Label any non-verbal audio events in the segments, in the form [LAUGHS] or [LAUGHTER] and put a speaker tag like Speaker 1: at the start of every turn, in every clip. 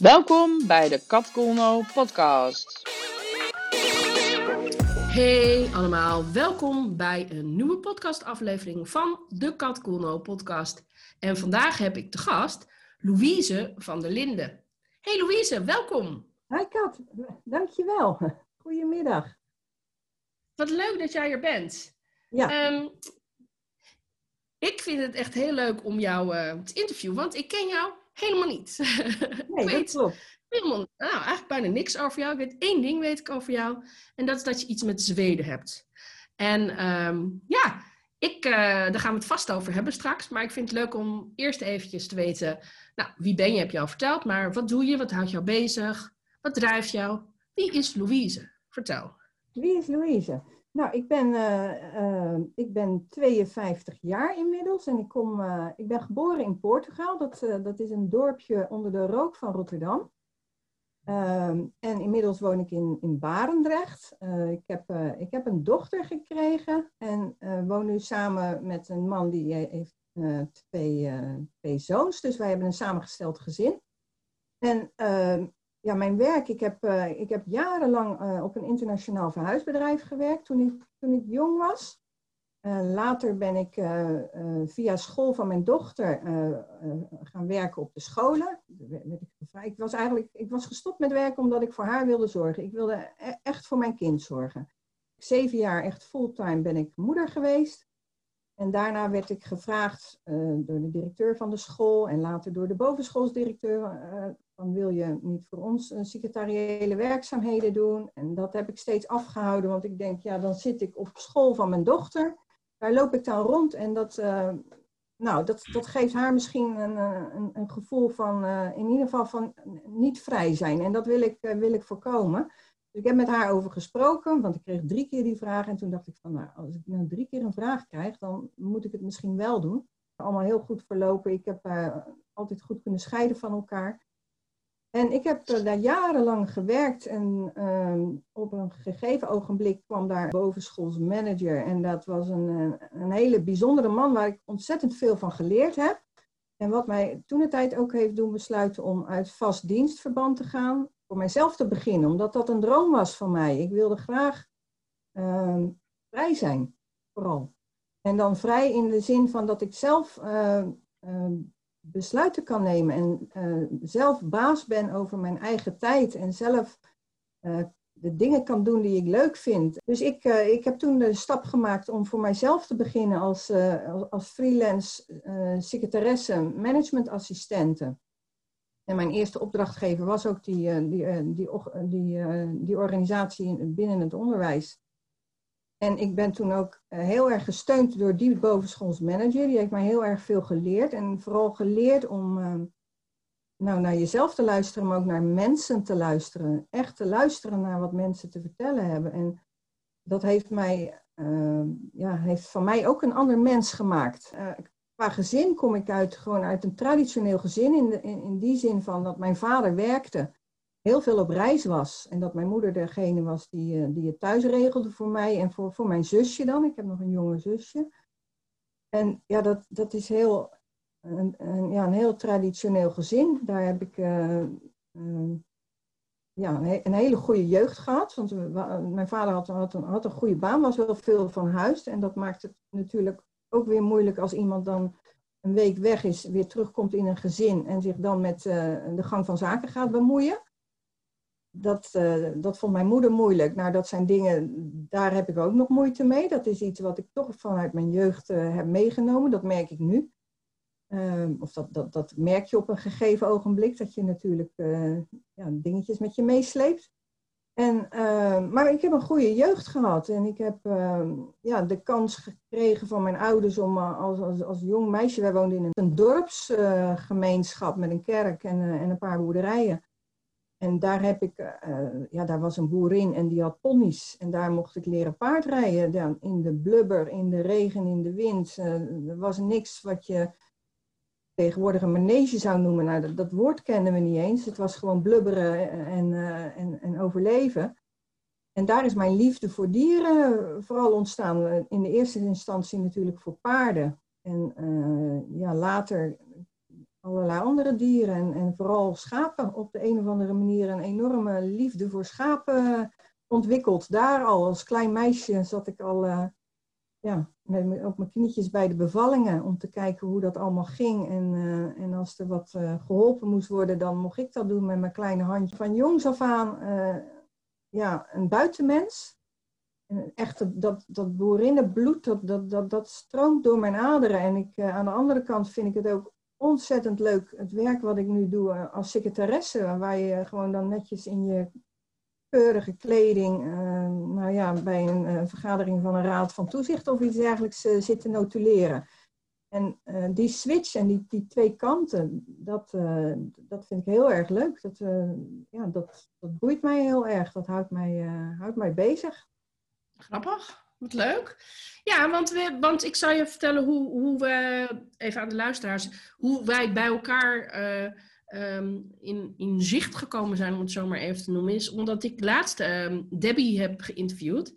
Speaker 1: Welkom bij de Kat Colno podcast.
Speaker 2: Hey allemaal, welkom bij een nieuwe podcastaflevering van de Kat Colno podcast. En vandaag heb ik te gast Louise van der Linden. Hey Louise, welkom.
Speaker 3: Hi Kat, dankjewel. Goedemiddag.
Speaker 2: Wat leuk dat jij er bent.
Speaker 3: Ja.
Speaker 2: Ehm, ik vind het echt heel leuk om jou uh, te interviewen, want ik ken jou helemaal niet. [LAUGHS]
Speaker 3: Nee, dat klopt.
Speaker 2: Helemaal, nou, eigenlijk bijna niks over jou. Ik weet één ding weet ik over jou. En dat is dat je iets met Zweden hebt. En um, ja, ik, uh, daar gaan we het vast over hebben straks. Maar ik vind het leuk om eerst eventjes te weten... Nou, wie ben je, heb je al verteld. Maar wat doe je? Wat houdt jou bezig? Wat drijft jou? Wie is Louise? Vertel.
Speaker 3: Wie is Louise? Nou, ik ben, uh, uh, ik ben 52 jaar inmiddels en ik, kom, uh, ik ben geboren in Portugal. Dat, dat is een dorpje onder de rook van Rotterdam. Ehm, en inmiddels woon ik in, in Barendrecht. ik, heb, ik heb een dochter gekregen en woon nu samen met een man die heeft twee, twee zoons. Dus wij hebben een samengesteld gezin. En ehm, ja, mijn werk, ik heb, uh, ik heb jarenlang uh, op een internationaal verhuisbedrijf gewerkt toen ik, toen ik jong was. Uh, later ben ik via school van mijn dochter gaan werken op de scholen. Ik was eigenlijk ik was gestopt met werken omdat ik voor haar wilde zorgen. Ik wilde e echt voor mijn kind zorgen. Zeven jaar echt fulltime ben ik moeder geweest. En daarna werd ik gevraagd door de directeur van de school en later door de bovenschoolsdirecteur van wil je niet voor ons uh, secretariële werkzaamheden doen? En dat heb ik steeds afgehouden, want ik denk, ja, dan zit ik op school van mijn dochter. Daar loop ik dan rond en dat, uh, nou, dat, dat geeft haar misschien een, eh, een, een gevoel van, in ieder geval van niet vrij zijn. En dat wil ik, wil ik voorkomen. Dus ik heb met haar over gesproken, want ik kreeg drie keer die vraag. En toen dacht ik van, nou, als ik nou drie keer een vraag krijg, dan moet ik het misschien wel doen. Allemaal heel goed verlopen. Ik heb altijd goed kunnen scheiden van elkaar. En ik heb daar jarenlang gewerkt en uh, op een gegeven ogenblik kwam daar bovenschoolsmanager. En dat was een, een hele bijzondere man waar ik ontzettend veel van geleerd heb. En wat mij toen de tijd ook heeft doen besluiten om uit vast dienstverband te gaan, voor mijzelf te beginnen, omdat dat een droom was van mij. Ik wilde graag uh, vrij zijn, vooral. En dan vrij in de zin van dat ik zelf uh, besluiten kan nemen en uh, zelf baas ben over mijn eigen tijd en zelf uh, de dingen kan doen die ik leuk vind. Dus ik, uh, ik heb toen de stap gemaakt om voor mijzelf te beginnen als, als, als, freelance secretaresse, managementassistente. En mijn eerste opdrachtgever was ook die, die, die, die, die organisatie binnen het onderwijs. En ik ben toen ook eh, heel erg gesteund door die bovenschoolsmanager. Die heeft mij heel erg veel geleerd. En vooral geleerd om uh, nou, naar jezelf te luisteren, maar ook naar mensen te luisteren. Echt te luisteren naar wat mensen te vertellen hebben. En dat heeft, mij, uh, ja, heeft van mij ook een ander mens gemaakt. Uh, qua gezin kom ik uit, gewoon uit een traditioneel gezin. In, de, in, in die zin van dat mijn vader werkte heel veel op reis was. En dat mijn moeder degene was die, uh, die het thuis regelde voor mij en voor, voor mijn zusje dan. Ik heb nog een jonge zusje. En ja, dat, dat is heel, een, ja, een heel traditioneel gezin. Daar heb ik uh, uh, ja, een, hele goede jeugd gehad. Want mijn vader had, had, een, had een goede baan, was wel veel van huis. En dat maakt het natuurlijk ook weer moeilijk als iemand dan een week weg is, weer terugkomt in een gezin en zich dan met de gang van zaken gaat bemoeien dat, uh, dat vond mijn moeder moeilijk. Nou, dat zijn dingen, daar heb ik ook nog moeite mee. Dat is iets wat ik toch vanuit mijn jeugd uh, heb meegenomen. Dat merk ik nu. Uh, of dat, dat, dat merk je op een gegeven ogenblik, dat je natuurlijk eh, ja, dingetjes met je meesleept. En, maar ik heb een goede jeugd gehad en ik heb ehm, ja, de kans gekregen van mijn ouders om als, als, als jong meisje, wij woonden in een dorpsgemeenschap met een kerk en, en een paar boerderijen. En daar heb ik, uh, ja, daar was een boerin en die had ponies. En daar mocht ik leren paardrijden. Dan in de blubber, in de regen, in de wind. Uh, er was niks wat je tegenwoordig een manege zou noemen. Nou, dat, woord kenden we niet eens. Het was gewoon blubberen en, en, en overleven. En daar is mijn liefde voor dieren vooral ontstaan. In de eerste instantie natuurlijk voor paarden. En ja, later allerlei andere dieren en, en vooral schapen op de een of andere manier een enorme liefde voor schapen ontwikkeld. Daar al als klein meisje zat ik al uh, ja, met, op mijn knietjes bij de bevallingen om te kijken hoe dat allemaal ging. En, uh, en als er wat geholpen moest worden, dan mocht ik dat doen met mijn kleine handje. Van jongs af aan ja, een buitenmens. En echt dat, dat boerinnenbloed, dat, dat, dat, dat stroomt door mijn aderen. En ik, aan de andere kant vind ik het ook ontzettend leuk, het werk wat ik nu doe als secretaresse. Waar je gewoon dan netjes in je keurige kleding, uh, nou ja, bij een uh, vergadering van een raad van toezicht of iets dergelijks uh, zit te notuleren. En die switch en die, die twee kanten, dat, dat vind ik heel erg leuk. Dat, ja, dat, dat boeit mij heel erg. Dat houdt mij, houdt mij bezig.
Speaker 2: Grappig. Wat leuk. Ja, want, we, want ik zal je vertellen hoe, hoe we, even aan de luisteraars, hoe wij bij elkaar um, in, in zicht gekomen zijn, om het zo maar even te noemen, is omdat ik laatst um, Debbie heb geïnterviewd.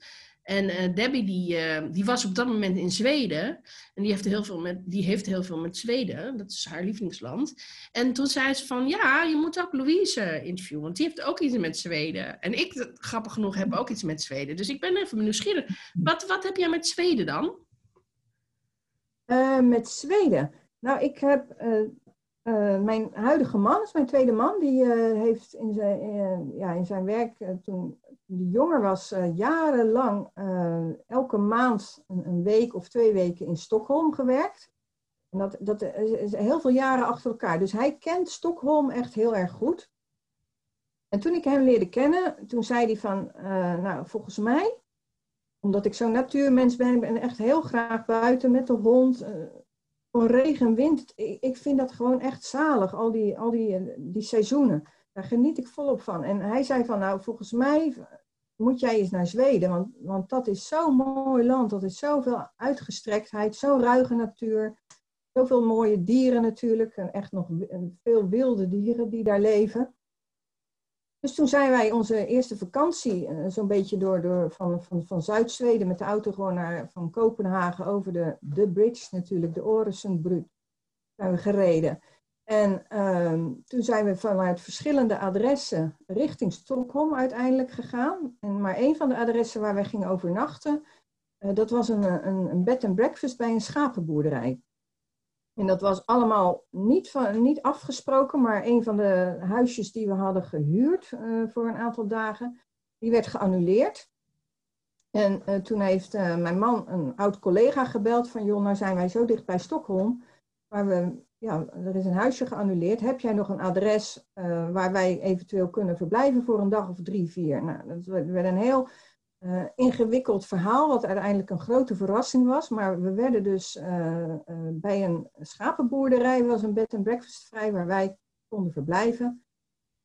Speaker 2: En uh, Debbie die, uh, die was op dat moment in Zweden. En die heeft, heel veel met, die heeft heel veel met Zweden. Dat is haar lievelingsland. En toen zei ze van, ja, je moet ook Louise interviewen. Want die heeft ook iets met Zweden. En ik, grappig genoeg, heb ook iets met Zweden. Dus ik ben even nieuwsgierig. Wat, wat heb jij met Zweden dan?
Speaker 3: Uh, met Zweden? Nou, ik heb mijn huidige man, is mijn tweede man, die heeft in zijn, ja, in zijn werk toen hij jonger was, jarenlang elke maand een, een, week of twee weken in Stockholm gewerkt. En dat, dat is heel veel jaren achter elkaar. Dus hij kent Stockholm echt heel erg goed. En toen ik hem leerde kennen, toen zei hij van, nou volgens mij, omdat ik zo'n natuurmens ben, ik echt heel graag buiten met de hond, regen, wind. Ik vind dat gewoon echt zalig, al die, al die, die seizoenen. Daar geniet ik volop van. En hij zei van, nou, volgens mij moet jij eens naar Zweden. Want, want dat is zo'n mooi land. Dat is zoveel uitgestrektheid, zo'n ruige natuur. Zoveel mooie dieren natuurlijk. En echt nog veel wilde dieren die daar leven. Dus toen zijn wij onze eerste vakantie uh, zo'n beetje door, door van, van, van Zuid-Zweden met de auto gewoon naar, van Kopenhagen over de, de bridge natuurlijk, de Oresundbrug, zijn we gereden. En uh, toen zijn we vanuit verschillende adressen richting Stockholm uiteindelijk gegaan. En maar een van de adressen waar wij gingen overnachten, uh, dat was een, een, een bed and breakfast bij een schapenboerderij. En dat was allemaal niet, van, niet afgesproken, maar een van de huisjes die we hadden gehuurd uh, voor een aantal dagen, die werd geannuleerd. En toen heeft mijn man een oud collega gebeld van, joh, nou zijn wij zo dicht bij Stockholm, waar we, ja, er is een huisje geannuleerd. Heb jij nog een adres waar wij eventueel kunnen verblijven voor een dag of drie, vier? Nou, dat werd een heel uh, ingewikkeld verhaal, wat uiteindelijk een grote verrassing was. Maar we werden dus uh, bij een schapenboerderij, was een bed and breakfast vrij, waar wij konden verblijven.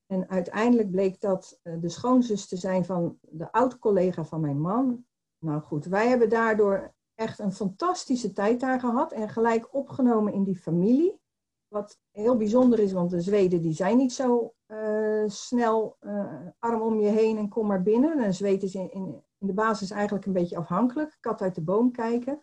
Speaker 3: En uiteindelijk bleek dat de schoonzus te zijn van de oud-collega van mijn man. Nou goed, wij hebben daardoor echt een fantastische tijd daar gehad en gelijk opgenomen in die familie. Wat heel bijzonder is, want de Zweden die zijn niet zo uh, snel uh, arm om je heen en kom maar binnen. En Zweden is in, in, de basis eigenlijk een beetje afhankelijk, kat uit de boom kijken.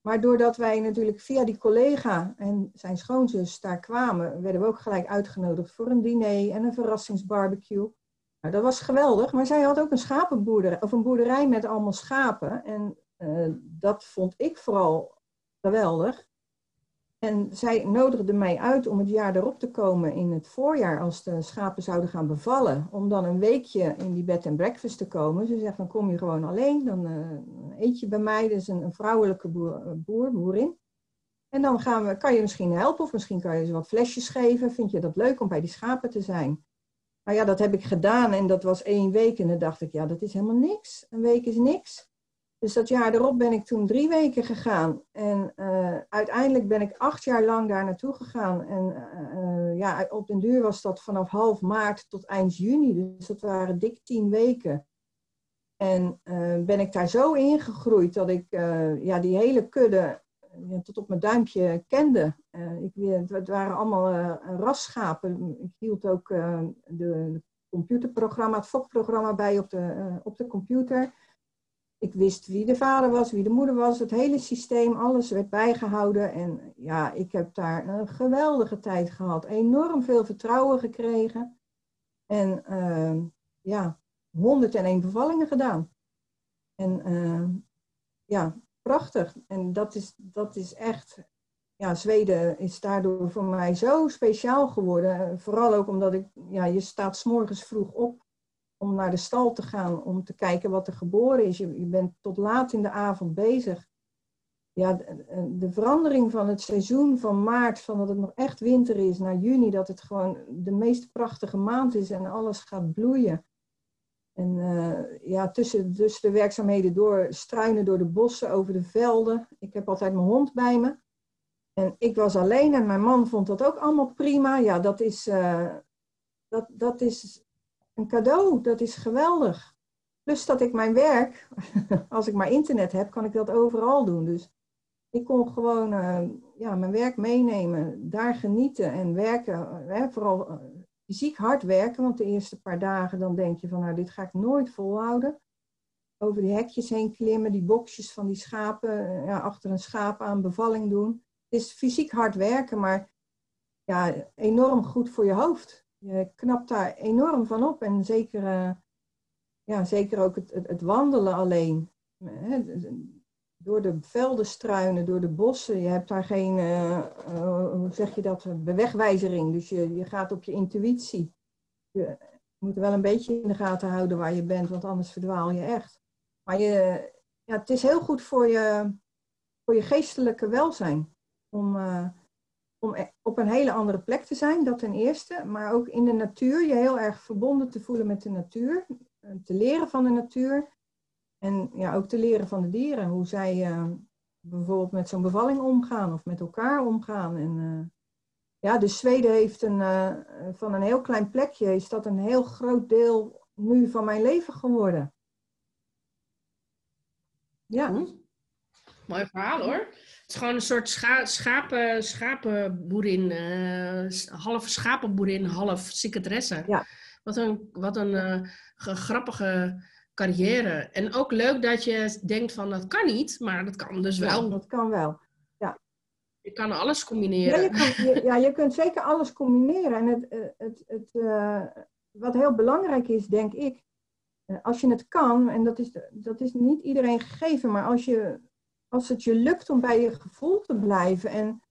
Speaker 3: Maar doordat wij natuurlijk via die collega en zijn schoonzus daar kwamen, werden we ook gelijk uitgenodigd voor een diner en een verrassingsbarbecue. Nou, dat was geweldig, maar zij had ook een schapenboerderij, of een boerderij met allemaal schapen. En uh, dat vond ik vooral geweldig. En zij nodigde mij uit om het jaar erop te komen in het voorjaar als de schapen zouden gaan bevallen. Om dan een weekje in die bed and breakfast te komen. Ze zegt, dan kom je gewoon alleen, dan uh, eet je bij mij. Dus een, een vrouwelijke boer, boer, boerin. En dan gaan we, kan je misschien helpen of misschien kan je ze wat flesjes geven. Vind je dat leuk om bij die schapen te zijn? Nou ja, dat heb ik gedaan en dat was één week. En dan dacht ik, ja, dat is helemaal niks. Een week is niks. Dus dat jaar erop ben ik toen drie weken gegaan. En uh, uiteindelijk ben ik acht jaar lang daar naartoe gegaan. En uh, ja, op den duur was dat vanaf half maart tot eind juni. Dus dat waren dik tien weken. En ben ik daar zo ingegroeid dat ik ja, die hele kudde tot op mijn duimpje kende. ik, het waren allemaal rasschapen. Ik hield ook de computerprogramma, het FOK-programma bij op de, op de computer ik wist wie de vader was, wie de moeder was, het hele systeem, alles werd bijgehouden. En ja, ik heb daar een geweldige tijd gehad. Enorm veel vertrouwen gekregen. En uh, ja, 101 bevallingen gedaan. En uh, ja, prachtig. En dat is, dat is echt, ja, Zweden is daardoor voor mij zo speciaal geworden. Vooral ook omdat ik, ja, je staat s'morgens vroeg op om naar de stal te gaan, om te kijken wat er geboren is. Je, bent tot laat in de avond bezig. Ja, de, de, verandering van het seizoen van maart, van dat het nog echt winter is, naar juni, dat het gewoon de meest prachtige maand is en alles gaat bloeien. En uh, ja, tussen, tussen de werkzaamheden door, struinen door de bossen, over de velden. Ik heb altijd mijn hond bij me. En ik was alleen en mijn man vond dat ook allemaal prima. Ja, dat is, uh, dat, dat is een cadeau. Dat is geweldig. Plus dat ik mijn werk, [LAUGHS] als ik maar internet heb, kan ik dat overal doen. Dus ik kon gewoon uh, ja, mijn werk meenemen, daar genieten en werken. Hè, vooral uh, fysiek hard werken, want de eerste paar dagen dan denk je van nou dit ga ik nooit volhouden. Over die hekjes heen klimmen, die boxjes van die schapen, uh, ja, achter een schaap aan bevalling doen. Het is fysiek hard werken, maar ja, enorm goed voor je hoofd je knapt daar enorm van op. En zeker, uh, ja, zeker ook het, het, wandelen alleen. Hè, door de velden struinen, door de bossen. Je hebt daar geen, uh, hoe zeg je dat, bewegwijzering. Dus je, je gaat op je intuïtie. Je moet wel een beetje in de gaten houden waar je bent, want anders verdwaal je echt. Maar je, ja, het is heel goed voor je, voor je geestelijke welzijn. Om, om e-, op een hele andere plek te zijn, dat ten eerste. Maar ook in de natuur, je heel erg verbonden te voelen met de natuur. Eh, te leren van de natuur. En ja, ook te leren van de dieren. Hoe zij uh, bijvoorbeeld met zo'n bevalling omgaan of met elkaar omgaan. En, uh, ja, dus Zweden heeft een, van een heel klein plekje, is dat een heel groot deel nu van mijn leven geworden.
Speaker 2: Ja. Mooi verhaal hoor. Het is gewoon een soort scha schapen, schapenboerin, uh, half schapenboerin, half secretaresse. Ja. Wat een, wat een uh, grappige carrière. En ook leuk dat je denkt van dat kan niet, maar dat kan dus wel.
Speaker 3: Ja, dat kan wel. Ja.
Speaker 2: Je kan alles combineren.
Speaker 3: Ja, je, kan, je, ja, je kunt zeker alles combineren. En het, het, het, het uh, wat heel belangrijk is, denk ik, als je het kan, en dat is, dat is niet iedereen gegeven, maar als je als het je lukt om bij je gevoel te blijven en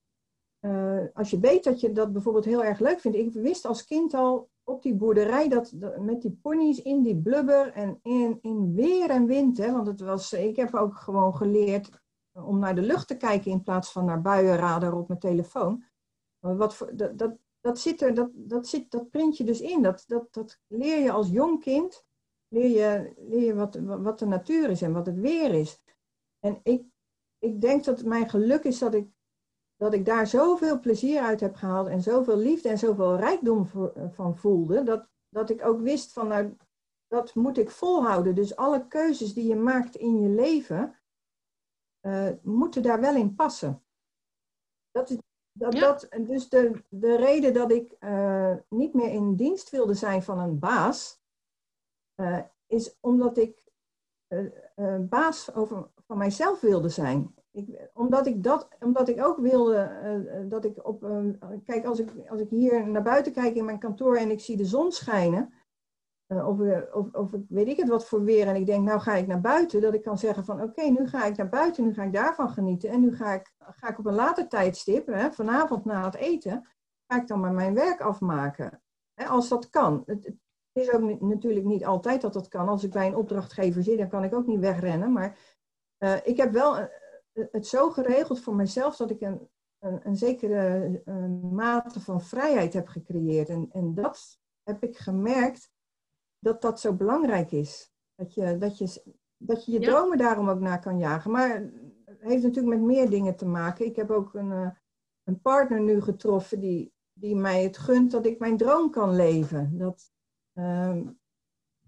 Speaker 3: uh, als je weet dat je dat bijvoorbeeld heel erg leuk vindt. Ik wist als kind al op die boerderij dat, dat met die ponies in die blubber en in, in weer en wind. Hè, want het was, ik heb ook gewoon geleerd om naar de lucht te kijken in plaats van naar buienradar op mijn telefoon. Wat voor, dat, dat, dat zit er, dat, dat, zit, dat print je dus in. Dat, dat, dat leer je als jong kind, leer je, leer je wat, wat de natuur is en wat het weer is. En ik ik denk dat mijn geluk is dat ik, dat ik daar zoveel plezier uit heb gehaald en zoveel liefde en zoveel rijkdom voor, van voelde, dat, dat ik ook wist van nou, dat moet ik volhouden. Dus alle keuzes die je maakt in je leven, uh, moeten daar wel in passen. Dat is, dat, dat, dus de, de reden dat ik uh, niet meer in dienst wilde zijn van een baas, uh, is omdat ik baas over, mijzelf wilde zijn. Ik, omdat, ik dat, omdat ik ook wilde uh, dat ik op. Kijk, als ik, als ik hier naar buiten kijk in mijn kantoor en ik zie de zon schijnen. Uh, of, of, of weet ik het wat voor weer. En ik denk, nou ga ik naar buiten. Dat ik kan zeggen van oké, nu ga ik naar buiten. Nu ga ik daarvan genieten. En nu ga ik, ga ik op een later tijdstip, hè, vanavond na het eten. Ga ik dan maar mijn werk afmaken. Hè, als dat kan. Het, het is ook natuurlijk niet altijd dat dat kan. Als ik bij een opdrachtgever zit, dan kan ik ook niet wegrennen. Maar uh, ik heb wel eh, het zo geregeld voor mezelf dat ik een, een, een zekere mate van vrijheid heb gecreëerd. En, en dat heb ik gemerkt dat dat zo belangrijk is. Dat je dat je, dat je, je ja. dromen daarom ook naar kan jagen. Maar het heeft natuurlijk met meer dingen te maken. Ik heb ook een, een partner nu getroffen die, die mij het gunt dat ik mijn droom kan leven. Dat, uh,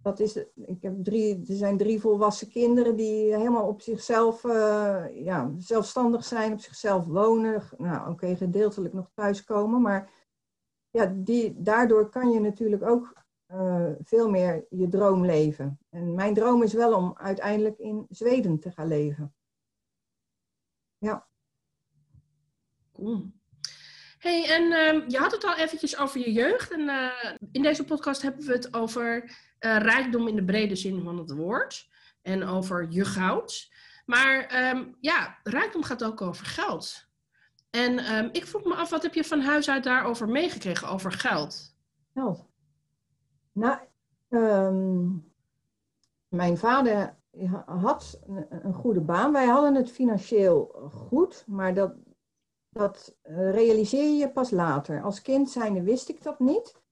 Speaker 3: dat is, ik heb drie, er zijn drie volwassen kinderen die helemaal op zichzelf uh, ja, zelfstandig zijn, op zichzelf wonen. Nou, oké, okay, gedeeltelijk nog thuiskomen, maar ja, die, daardoor kan je natuurlijk ook eh, veel meer je droom leven. En mijn droom is wel om uiteindelijk in Zweden te gaan leven. Ja.
Speaker 2: Hey, en ehm, je had het al eventjes over je jeugd. En eh, in deze podcast hebben we het over uh, rijkdom in de brede zin van het woord. En over je goud. Maar ehm, ja, rijkdom gaat ook over geld. En ehm, ik vroeg me af, wat heb je van huis uit daarover meegekregen, over geld?
Speaker 3: Geld? Nou, mijn vader had een goede baan. Wij hadden het financieel goed, maar dat, dat eh, realiseer je pas later. Als kind zijnde wist ik dat niet.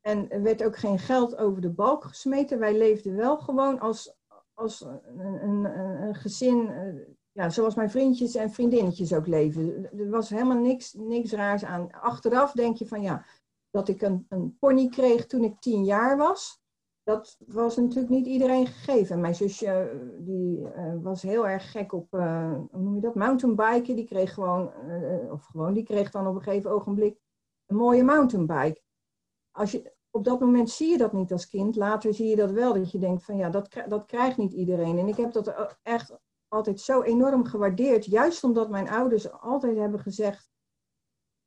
Speaker 3: En er werd ook geen geld over de balk gesmeten. Wij leefden wel gewoon als, als een, een, een gezin, eh, ja, zoals mijn vriendjes en vriendinnetjes ook leven. Er was helemaal niks, niks raars aan. Achteraf denk je van ja, dat ik een, een pony kreeg toen ik tien jaar was dat was natuurlijk niet iedereen gegeven. Mijn zusje eh, die, uh, was heel erg gek op, uh, hoe noem je dat, mountainbiken. Die kreeg gewoon, of gewoon, die kreeg dan op een gegeven ogenblik een mooie mountainbike. Als je, op dat moment zie je dat niet als kind. Later zie je dat wel, dat je denkt van ja, dat, dat krijgt niet iedereen. En ik heb dat echt altijd zo enorm gewaardeerd. Juist omdat mijn ouders altijd hebben gezegd,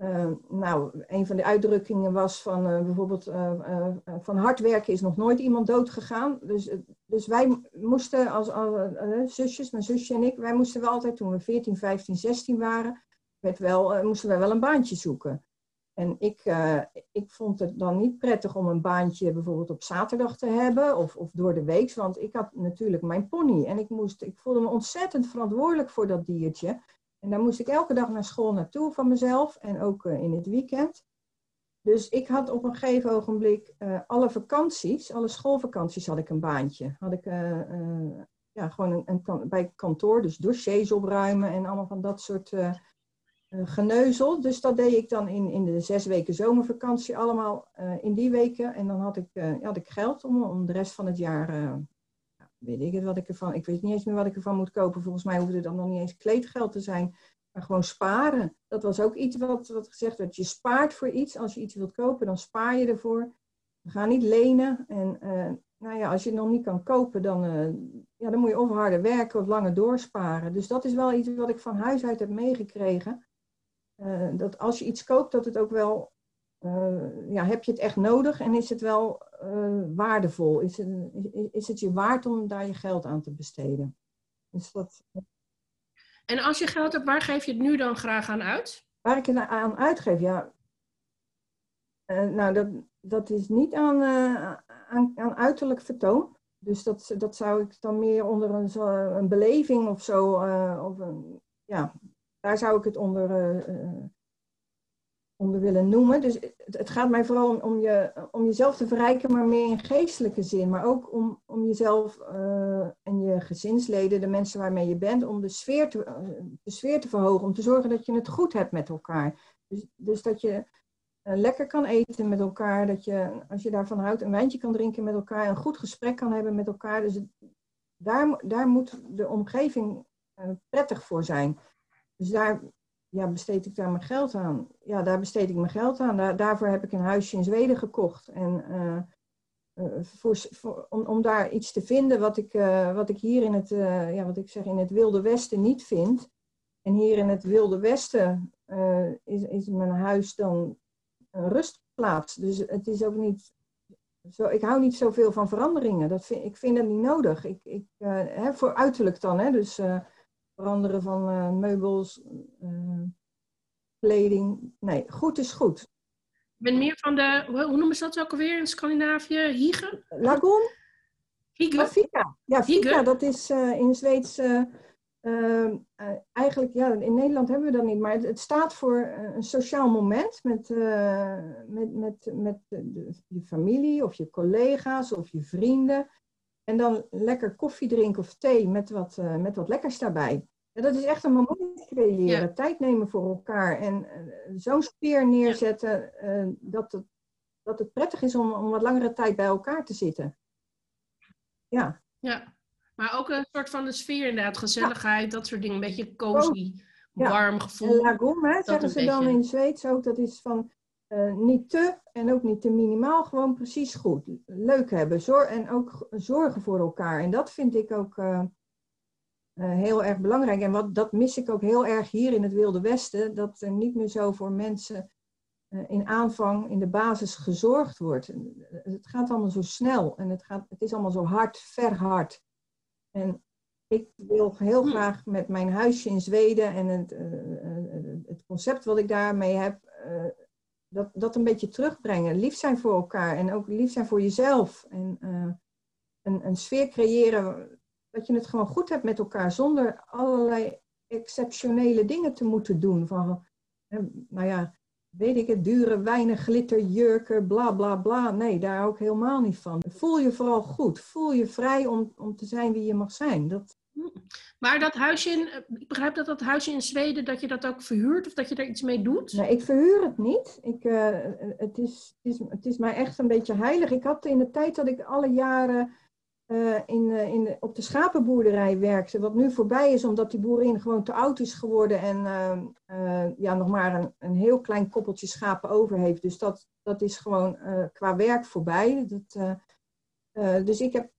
Speaker 3: uh, nou, een van de uitdrukkingen was van uh, bijvoorbeeld uh, van hard werken is nog nooit iemand dood gegaan. Dus, dus wij moesten als, als zusjes, mijn zusje en ik, wij moesten wel altijd toen we 14, 15, 16 waren, werd wel, moesten wij wel een baantje zoeken. En ik, ik vond het dan niet prettig om een baantje bijvoorbeeld op zaterdag te hebben of, of door de week, want ik had natuurlijk mijn pony en ik, moest, ik voelde me ontzettend verantwoordelijk voor dat diertje. En daar moest ik elke dag naar school naartoe van mezelf en ook uh, in het weekend. Dus ik had op een gegeven ogenblik uh, alle vakanties, alle schoolvakanties had ik een baantje. Had ik uh, ja, gewoon een, bij kantoor, dus dossiers opruimen en allemaal van dat soort geneuzel. Dus dat deed ik dan in, in de zes weken zomervakantie allemaal in die weken. En dan had ik, had ik geld om, om de rest van het jaar weet ik het wat ik ervan. Ik weet niet eens meer wat ik ervan moet kopen. Volgens mij hoefde het dan nog niet eens kleedgeld te zijn. Maar gewoon sparen. Dat was ook iets wat, wat gezegd werd. Je spaart voor iets. Als je iets wilt kopen, dan spaar je ervoor. Ga niet lenen. En uh, nou ja, als je het nog niet kan kopen, dan, uh, ja, dan moet je of harder werken of langer doorsparen. Dus dat is wel iets wat ik van huis uit heb meegekregen. Uh, dat als je iets koopt, dat het ook wel ja, heb je het echt nodig en is het wel uh, waardevol? Is het, is het je waard om daar je geld aan te besteden? Dus dat...
Speaker 2: En als je geld hebt, waar geef je het nu dan graag aan uit?
Speaker 3: Waar ik het aan uitgeef, ja. Uh, nou, dat, dat is niet aan, aan, aan, uiterlijk vertoon. Dus dat, dat zou ik dan meer onder een, een beleving of zo, of een, ja, daar zou ik het onder onder willen noemen. Dus het, gaat mij vooral om, je, om jezelf te verrijken, maar meer in geestelijke zin. Maar ook om, om jezelf uh, en je gezinsleden, de mensen waarmee je bent, om de sfeer, te, uh, de sfeer te verhogen. Om te zorgen dat je het goed hebt met elkaar. Dus, dus dat je uh, lekker kan eten met elkaar. Dat je, als je daarvan houdt, een wijntje kan drinken met elkaar. Een goed gesprek kan hebben met elkaar. Dus daar, daar moet de omgeving prettig voor zijn. Dus daar, ja, besteed ik daar mijn geld aan? Ja, daar besteed ik mijn geld aan. Daar, daarvoor heb ik een huisje in Zweden gekocht. En uh, uh, voor, om, om daar iets te vinden wat ik, uh, wat ik hier in het, ja, wat ik zeg, in het Wilde Westen niet vind. En hier in het Wilde Westen is, is mijn huis dan een rustplaats. Dus het is ook niet. Zo, ik hou niet zoveel van veranderingen. Dat vind, ik vind het niet nodig. Ik, ik, hè, voor uiterlijk dan. Hè, dus veranderen van uh, meubels, uh, kleding. Nee, goed is goed.
Speaker 2: Ik ben meer van de, hoe noemen ze dat ook alweer in Scandinavië? Hige?
Speaker 3: Lagoon? Ja, Fika. Ja, Fika, dat is uh, in Zweeds... eigenlijk, ja, in Nederland hebben we dat niet, maar het, het staat voor een sociaal moment met, met, met, met de, je familie of je collega's of je vrienden. En dan lekker koffie drinken of thee met wat, uh, met wat lekkers daarbij. Ja, dat is echt een moment creëren. Ja. Tijd nemen voor elkaar. En uh, zo'n sfeer neerzetten uh, dat, het, dat het prettig is om, om wat langere tijd bij elkaar te zitten. Ja.
Speaker 2: Ja, maar ook een soort van de sfeer inderdaad. Gezelligheid, dat soort dingen. Een beetje cozy, warm gevoel.
Speaker 3: En lagom, hè, zeggen ze dan in Zweeds ook. Dat is van eh, niet te en ook niet te minimaal, gewoon precies goed. Leuk hebben Zor en ook zorgen voor elkaar. En dat vind ik ook eh, eh, heel erg belangrijk. En wat, dat mis ik ook heel erg hier in het Wilde Westen, dat er niet meer zo voor mensen in aanvang, in de basis gezorgd wordt. Het gaat allemaal zo snel en het, gaat, het is allemaal zo hard, verhard. En ik wil heel hm. graag met mijn huisje in Zweden en het, het concept wat ik daarmee heb, dat, dat een beetje terugbrengen. Lief zijn voor elkaar en ook lief zijn voor jezelf. En uh, een, een sfeer creëren dat je het gewoon goed hebt met elkaar zonder allerlei exceptionele dingen te moeten doen. Van, nou ja, weet ik het, dure wijnen, glitter, jurken, bla bla bla. Nee, daar ook helemaal niet van. Voel je vooral goed. Voel je vrij om, om te zijn wie je mag zijn. Dat,
Speaker 2: maar dat huisje in, eh, ik begrijp dat dat huisje in Zweden, dat je dat ook verhuurt of dat je er iets mee doet?
Speaker 3: Nee, ik verhuur het niet. Ik, uh, het, is, het, is, het is mij echt een beetje heilig. Ik had in de tijd dat ik alle jaren in, in op de schapenboerderij werkte, wat nu voorbij is omdat die boerin gewoon te oud is geworden en ja, nog maar een, een heel klein koppeltje schapen over heeft. Dus dat, dat is gewoon qua werk voorbij. Dat, dus ik heb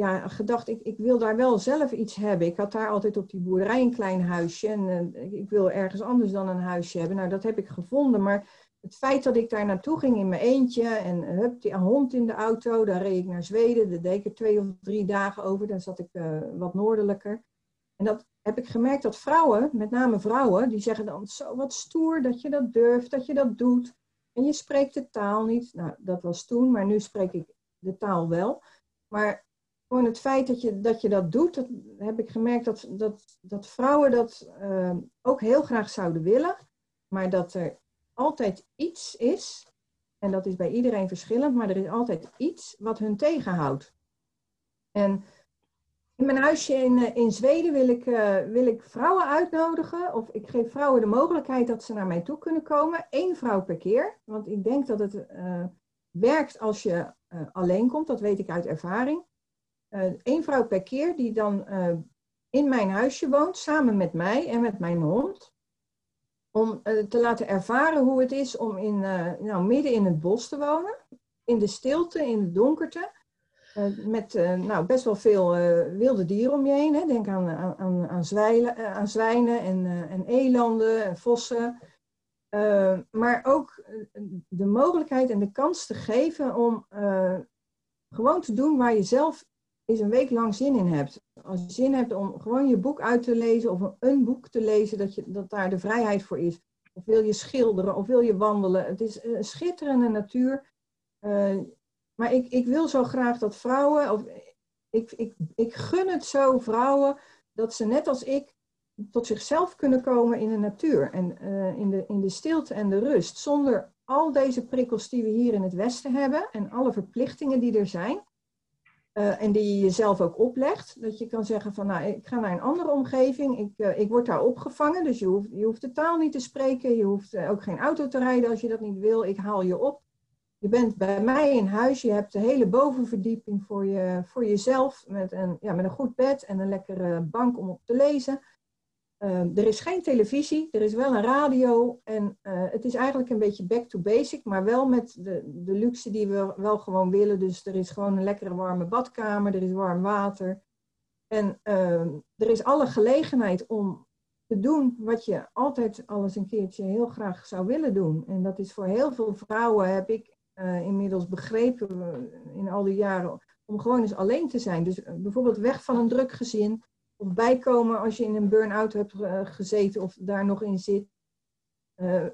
Speaker 3: ja, gedacht, ik, ik wil daar wel zelf iets hebben. Ik had daar altijd op die boerderij een klein huisje en uh, ik wil ergens anders dan een huisje hebben. Nou, dat heb ik gevonden, maar het feit dat ik daar naartoe ging in mijn eentje en hup, die hond in de auto, daar reed ik naar Zweden. Daar deed ik er twee of drie dagen over, dan zat ik uh, wat noordelijker. En dat heb ik gemerkt dat vrouwen, met name vrouwen, die zeggen dan zo wat stoer dat je dat durft, dat je dat doet. En je spreekt de taal niet. Nou, dat was toen, maar nu spreek ik de taal wel. Maar gewoon het feit dat je dat, je dat doet, dat heb ik gemerkt dat, dat, dat vrouwen dat uh, ook heel graag zouden willen, maar dat er altijd iets is, en dat is bij iedereen verschillend, maar er is altijd iets wat hun tegenhoudt. En in mijn huisje in, eh, in Zweden wil ik, uh, wil ik vrouwen uitnodigen, of ik geef vrouwen de mogelijkheid dat ze naar mij toe kunnen komen, één vrouw per keer, want ik denk dat het uh, werkt als je alleen komt, dat weet ik uit ervaring één eh, vrouw per keer die dan eh, in mijn huisje woont, samen met mij en met mijn hond. Om eh, te laten ervaren hoe het is om in, nou, midden in het bos te wonen. In de stilte, in de donkerte. met nou, best wel veel wilde dieren om je heen. Hè. Denk aan, aan, aan, zwijlen, aan zwijnen en, en elanden en vossen. maar ook de mogelijkheid en de kans te geven om gewoon te doen waar je zelf eens een week lang zin in hebt. Als je zin hebt om gewoon je boek uit te lezen of een boek te lezen, dat, je, dat daar de vrijheid voor is. Of wil je schilderen of wil je wandelen. Het is een schitterende natuur. Uh, maar ik, ik wil zo graag dat vrouwen, of ik, ik, ik gun het zo vrouwen, dat ze net als ik tot zichzelf kunnen komen in de natuur. En uh, in, de, in de stilte en de rust. Zonder al deze prikkels die we hier in het Westen hebben en alle verplichtingen die er zijn. Uh, en die je jezelf ook oplegt. Dat je kan zeggen van, nou, ik ga naar een andere omgeving. Ik, uh, ik word daar opgevangen, dus je hoeft, je hoeft de taal niet te spreken. Je hoeft uh, ook geen auto te rijden als je dat niet wil. Ik haal je op. Je bent bij mij in huis. Je hebt de hele bovenverdieping voor, je, voor jezelf. Met een, ja, met een goed bed en een lekkere bank om op te lezen. Ehm, er is geen televisie, er is wel een radio en uh, het is eigenlijk een beetje back to basic, maar wel met de, de luxe die we wel gewoon willen. Dus er is gewoon een lekkere warme badkamer, er is warm water. En uh, er is alle gelegenheid om te doen wat je altijd alles een keertje heel graag zou willen doen. En dat is voor heel veel vrouwen, heb ik uh, inmiddels begrepen eh, in al die jaren, om gewoon eens alleen te zijn. Dus bijvoorbeeld weg van een druk gezin of bijkomen als je in een burn-out hebt gezeten of daar nog in zit. Uh,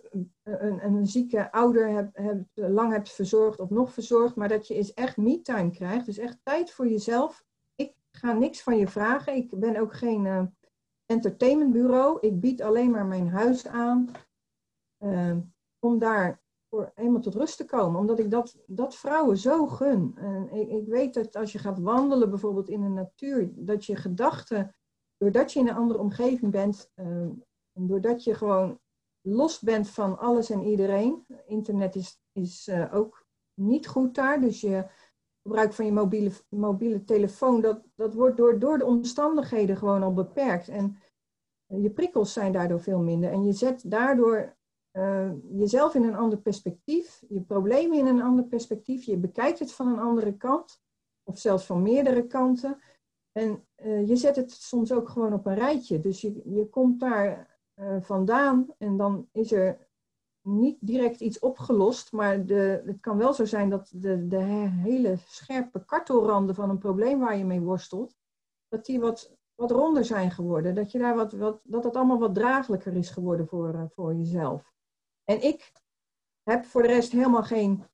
Speaker 3: een, een, zieke ouder hebt, lang hebt verzorgd of nog verzorgd, maar dat je eens echt me-time krijgt. Dus echt tijd voor jezelf. Ik ga niks van je vragen. Ik ben ook geen uh, entertainmentbureau. Ik bied alleen maar mijn huis aan uh, om daar voor eenmaal tot rust te komen. Omdat ik dat, dat vrouwen zo gun. ik, ik weet dat als je gaat wandelen bijvoorbeeld in de natuur, dat je gedachten doordat je in een andere omgeving bent, uh, doordat je gewoon los bent van alles en iedereen. Internet is, is uh, ook niet goed daar, dus je gebruik van je mobiele, mobiele telefoon, dat, dat wordt door, door de omstandigheden gewoon al beperkt. En je prikkels zijn daardoor veel minder. En je zet daardoor eh, jezelf in een ander perspectief, je problemen in een ander perspectief, je bekijkt het van een andere kant, of zelfs van meerdere kanten. En eh, je zet het soms ook gewoon op een rijtje. Dus je, je komt daar uh, vandaan en dan is er niet direct iets opgelost, maar de, het kan wel zo zijn dat de, de hele scherpe kartelranden van een probleem waar je mee worstelt, dat die wat, wat ronder zijn geworden. Dat, je daar wat, wat, dat het allemaal wat draaglijker is geworden voor, voor jezelf. En ik heb voor de rest helemaal geen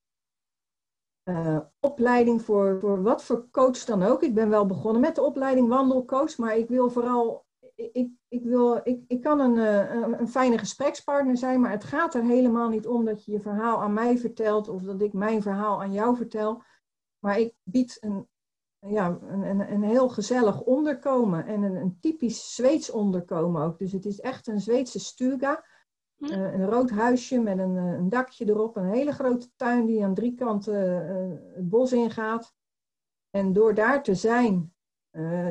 Speaker 3: uh, opleiding voor, voor wat voor coach dan ook. Ik ben wel begonnen met de opleiding wandelcoach, maar ik wil vooral ik, ik, wil, ik, ik kan een, een, een, fijne gesprekspartner zijn, maar het gaat er helemaal niet om dat je je verhaal aan mij vertelt of dat ik mijn verhaal aan jou vertel. Maar ik bied een, ja, een, een, een heel gezellig onderkomen en een, een typisch Zweeds onderkomen ook. Dus het is echt een Zweedse stuga. Uh, een rood huisje met een, een, dakje erop, een hele grote tuin die aan drie kanten uh, het bos ingaat. En door daar te zijn,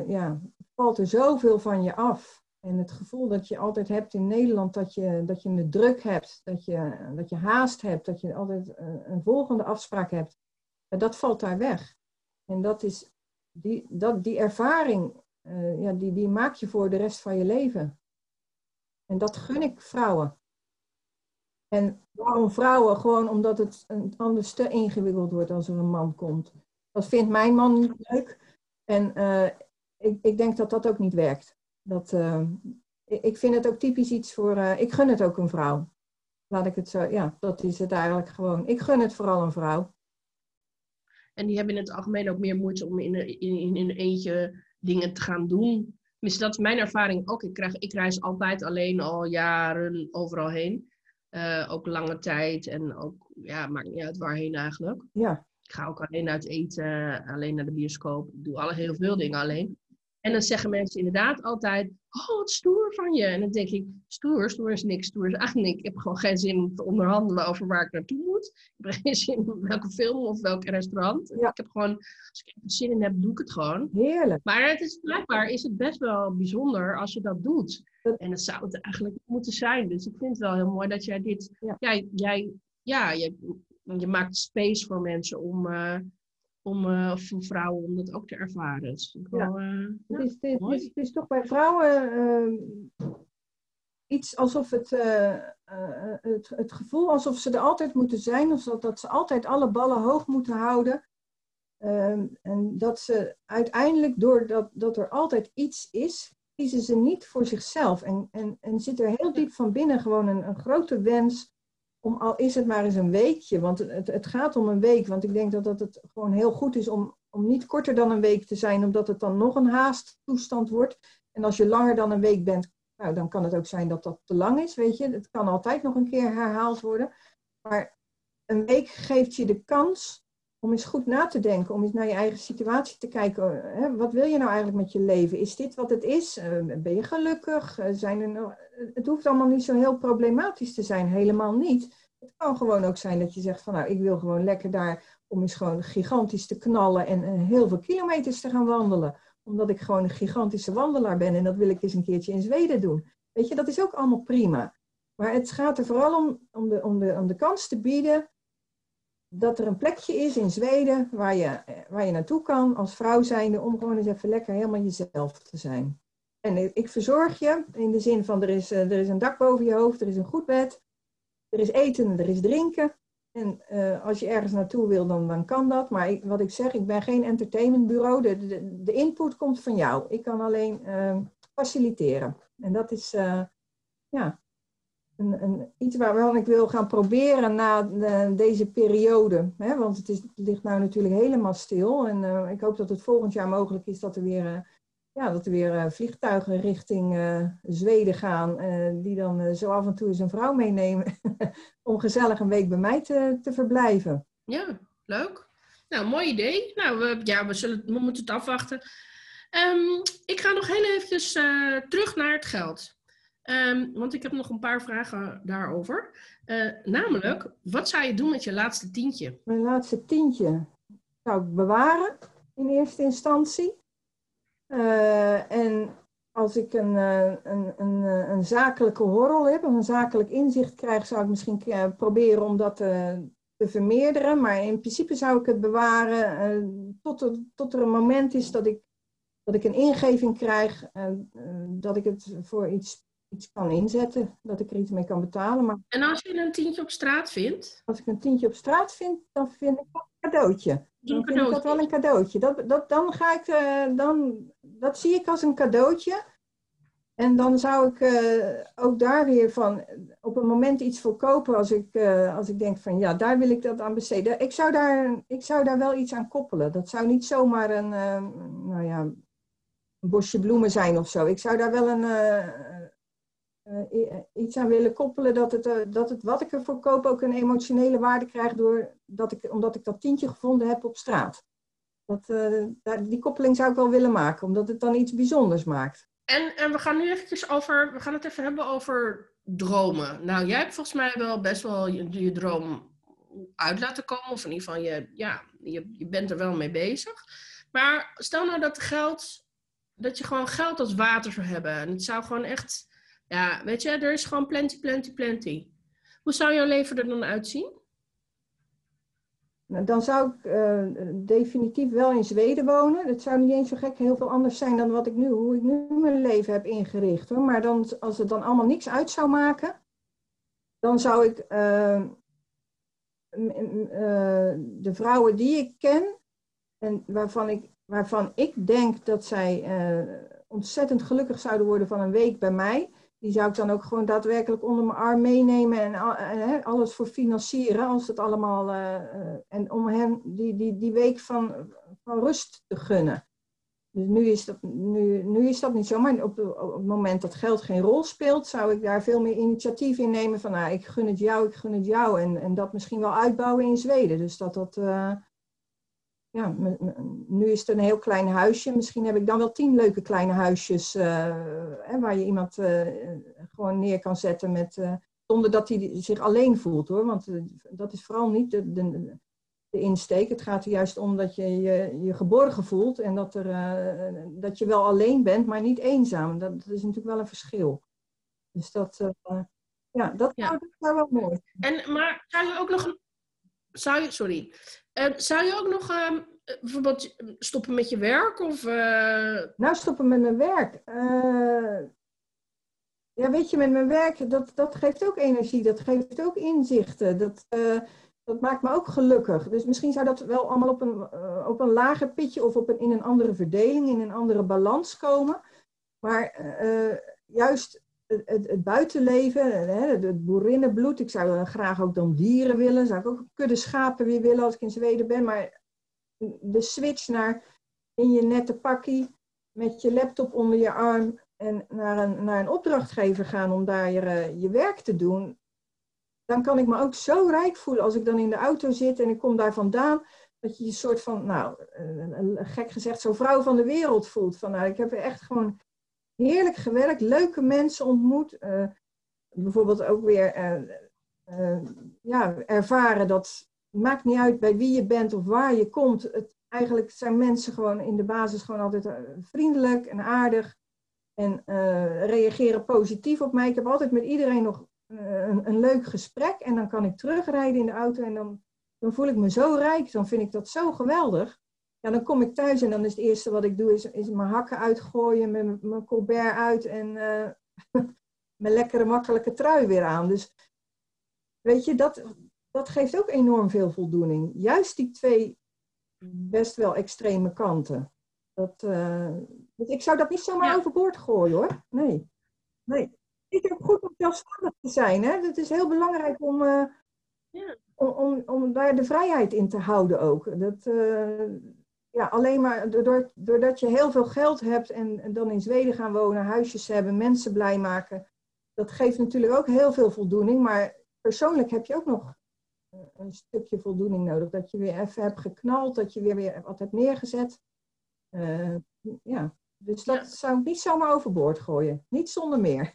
Speaker 3: ja, valt er zoveel van je af. En het gevoel dat je altijd hebt in Nederland, dat je, dat je een druk hebt, dat je, dat je haast hebt, dat je altijd een volgende afspraak hebt, dat valt daar weg. En dat is, die, dat, die ervaring, ja, die, die maak je voor de rest van je leven. En dat gun ik vrouwen. En waarom vrouwen? Gewoon omdat het anders te ingewikkeld wordt als er een man komt. Dat vindt mijn man niet leuk. En uh, ik, ik denk dat dat ook niet werkt. Dat, uh, ik vind het ook typisch iets voor. Uh, ik gun het ook een vrouw. Laat ik het zo. Ja, dat is het eigenlijk gewoon. Ik gun het vooral een vrouw.
Speaker 2: En die hebben in het algemeen ook meer moeite om in, in eentje dingen te gaan doen. Dus dat is mijn ervaring ook. Ik, krijg, ik reis altijd alleen al jaren overal heen. Uh, ook lange tijd en ook, ja, maakt niet uit waarheen eigenlijk.
Speaker 3: Ja.
Speaker 2: Ik ga ook alleen uit eten, alleen naar de bioscoop. Ik doe alle, heel veel dingen alleen. En dan zeggen mensen inderdaad altijd, oh, wat stoer van je. En dan denk ik, stoer, stoer is niks, stoer is eigenlijk niks. Ik heb gewoon geen zin om te onderhandelen over waar ik naartoe moet. Ik heb geen [LAUGHS] zin in welke film of welk restaurant. Ja. Ik heb gewoon, als ik er zin in heb, doe ik het gewoon.
Speaker 3: Heerlijk.
Speaker 2: Maar het is blijkbaar is het best wel bijzonder als je dat doet. En dat zou het eigenlijk moeten zijn. Dus ik vind het wel heel mooi dat jij dit, ja. jij, jij, ja, je, je maakt space voor mensen om... Uh, om uh, voor vrouwen om dat ook te ervaren. Dus wel, uh,
Speaker 3: het, is, het, is, het, is, toch bij vrouwen uh, iets alsof het, het, het gevoel alsof ze er altijd moeten zijn, of dat, dat ze altijd alle ballen hoog moeten houden. Ehm, en dat ze uiteindelijk, doordat dat er altijd iets is, kiezen ze niet voor zichzelf. En, en, en zit er heel diep van binnen gewoon een, een grote wens om al is het maar eens een weekje, want het, het gaat om een week. Want ik denk dat, dat het gewoon heel goed is om, om niet korter dan een week te zijn, omdat het dan nog een haasttoestand wordt. En als je langer dan een week bent, nou, dan kan het ook zijn dat dat te lang is, weet je. Het kan altijd nog een keer herhaald worden. Maar een week geeft je de kans om eens goed na te denken, om eens naar je eigen situatie te kijken. Hè? Wat wil je nou eigenlijk met je leven? Is dit wat het is? ben je gelukkig? zijn er nou... Het hoeft allemaal niet zo heel problematisch te zijn, helemaal niet. Het kan gewoon ook zijn dat je zegt van nou, ik wil gewoon lekker daar om eens gewoon gigantisch te knallen en, en heel veel kilometers te gaan wandelen. Omdat ik gewoon een gigantische wandelaar ben en dat wil ik eens een keertje in Zweden doen. Weet je, dat is ook allemaal prima. Maar het gaat er vooral om, om, de, om, de, om de kans te bieden dat er een plekje is in Zweden waar je, waar je naartoe kan als vrouw zijnde om gewoon eens even lekker helemaal jezelf te zijn. En ik verzorg je in de zin van er is, er is een dak boven je hoofd, er is een goed bed, er is eten, er is drinken. En uh, als je ergens naartoe wil, dan, kan dat. Maar wat ik zeg, ik ben geen entertainmentbureau. De, de, de input komt van jou. Ik kan alleen uh, faciliteren. En dat is, ja, een, een, iets waar ik wil gaan proberen na de, deze periode. Hè? Want het, is, ligt nou natuurlijk helemaal stil. En uh, ik hoop dat het volgend jaar mogelijk is dat er weer, uh, ja, dat er weer vliegtuigen richting Zweden gaan. die dan zo af en toe eens een vrouw meenemen. [LAUGHS] om gezellig een week bij mij te, te verblijven.
Speaker 2: Ja, leuk. Nou, mooi idee. Nou, we, ja, we, zullen, we moeten het afwachten. Um, ik ga nog heel eventjes terug naar het geld. Um, want ik heb nog een paar vragen daarover. Uh, namelijk, wat zou je doen met je laatste tientje?
Speaker 3: Mijn laatste tientje zou ik bewaren in eerste instantie. Uh, en als ik een, een, een, een zakelijke horrel heb, of een zakelijk inzicht krijg, zou ik misschien proberen om dat te, te vermeerderen. Maar in principe zou ik het bewaren tot, er, tot er een moment is dat ik, dat ik een ingeving krijg, dat ik het voor iets iets kan inzetten, dat ik er iets mee kan betalen. Maar
Speaker 2: en als je een tientje op straat vindt?
Speaker 3: Als ik een tientje op straat vind, dan vind ik dat een cadeautje. Dan vind ik dat wel een cadeautje. Dat, dat, dan ga ik, uh, dan, dat zie ik als een cadeautje. En dan zou ik uh, ook daar weer van op een moment iets voor kopen als ik, uh, als ik denk van ja, daar wil ik dat aan besteden. Ik zou daar, ik zou daar wel iets aan koppelen. Dat zou niet zomaar een, nou ja, een bosje bloemen zijn of zo. Ik zou daar wel een, uh, iets aan willen koppelen dat het, uh, dat het wat ik ervoor koop ook een emotionele waarde krijgt doordat ik, omdat ik dat tientje gevonden heb op straat. Dat, die koppeling zou ik wel willen maken, omdat het dan iets bijzonders maakt.
Speaker 2: En, en we gaan nu eventjes over, we gaan het even hebben over dromen. Nou, jij hebt volgens mij wel best wel je, je droom uit laten komen, of in ieder geval, je, ja, je, je bent er wel mee bezig. Maar stel nou dat geld, dat je gewoon geld als water zou hebben. En het zou gewoon echt ja, weet je, er is gewoon plenty, plenty, plenty. Hoe zou jouw leven er dan uitzien?
Speaker 3: Nou, dan zou ik uh, definitief wel in Zweden wonen. Het zou niet eens zo gek heel veel anders zijn dan wat ik nu, hoe ik nu mijn leven heb ingericht. Hoor. Maar dan, als het dan allemaal niks uit zou maken, dan zou ik uh, uh, de vrouwen die ik ken en waarvan ik, waarvan ik denk dat zij ontzettend gelukkig zouden worden van een week bij mij, die zou ik dan ook gewoon daadwerkelijk onder mijn arm meenemen en, en alles voor financieren als het allemaal. Uh, en om hen die, die, die week van, van rust te gunnen. Dus nu is, dat, nu, nu is dat niet zo, maar op, op het moment dat geld geen rol speelt, zou ik daar veel meer initiatief in nemen van, nou, ik gun het jou, ik gun het jou. En, en dat misschien wel uitbouwen in Zweden. Dus dat dat, ja, nu is het een heel klein huisje. Misschien heb ik dan wel tien leuke kleine huisjes hè, waar je iemand uh, gewoon neer kan zetten met, uh, zonder dat hij zich alleen voelt hoor. Want dat is vooral niet de, de, de, insteek. Het gaat er juist om dat je je, je geborgen voelt en dat, er, dat je wel alleen bent, maar niet eenzaam. Dat, dat is natuurlijk wel een verschil. Dus dat, ja, dat, ja. dat zou wel mooi.
Speaker 2: En, maar zou je ook nog zou je, sorry, uh, zou je ook nog uh, bijvoorbeeld stoppen met je werk? Of, uh...
Speaker 3: Nou, stoppen met mijn werk. ja, weet je, met mijn werk, dat, dat geeft ook energie, dat geeft ook inzichten. Dat, dat maakt me ook gelukkig. Dus misschien zou dat wel allemaal op een, op een lager pitje of op een, in een andere verdeling, in een andere balans komen. Maar juist het, het, buitenleven, hè, het boerinnenbloed. Ik zou graag ook dan dieren willen. Zou ik ook kudde schapen weer willen als ik in Zweden ben. Maar de switch naar in je nette pakkie met je laptop onder je arm en naar een, naar een opdrachtgever gaan om daar je, je werk te doen. Dan kan ik me ook zo rijk voelen als ik dan in de auto zit en ik kom daar vandaan. Dat je je soort van, nou, gek gezegd, zo vrouw van de wereld voelt. Van, nou, ik heb echt gewoon heerlijk gewerkt, leuke mensen ontmoet. Uh, bijvoorbeeld ook weer uh, uh, ja, ervaren dat maakt niet uit bij wie je bent of waar je komt. Het, eigenlijk zijn mensen gewoon in de basis gewoon altijd vriendelijk en aardig. En reageren positief op mij. Ik heb altijd met iedereen nog een, een, leuk gesprek. En dan kan ik terugrijden in de auto en dan, dan voel ik me zo rijk. Dan vind ik dat zo geweldig. Ja, dan kom ik thuis en dan is het eerste wat ik doe, is, is mijn hakken uitgooien, mijn, mijn colbert uit en uh, [LAUGHS] mijn lekkere makkelijke trui weer aan. Dus weet je, dat, dat geeft ook enorm veel voldoening. Juist die twee best wel extreme kanten. Dat, uh, ik zou dat niet zomaar ja. overboord gooien hoor. Nee. nee. Ik heb goed om zelfstandig te zijn. Hè? Het is heel belangrijk om, uh, ja. om, om, om, daar de vrijheid in te houden ook. Dat, ja, alleen maar doordat je heel veel geld hebt en, dan in Zweden gaan wonen, huisjes hebben, mensen blij maken. Dat geeft natuurlijk ook heel veel voldoening. Maar persoonlijk heb je ook nog een stukje voldoening nodig. Dat je weer even hebt geknald, dat je weer, weer wat hebt neergezet. Uh, ja, dus dat zou ik niet zomaar overboord gooien. Niet zonder meer.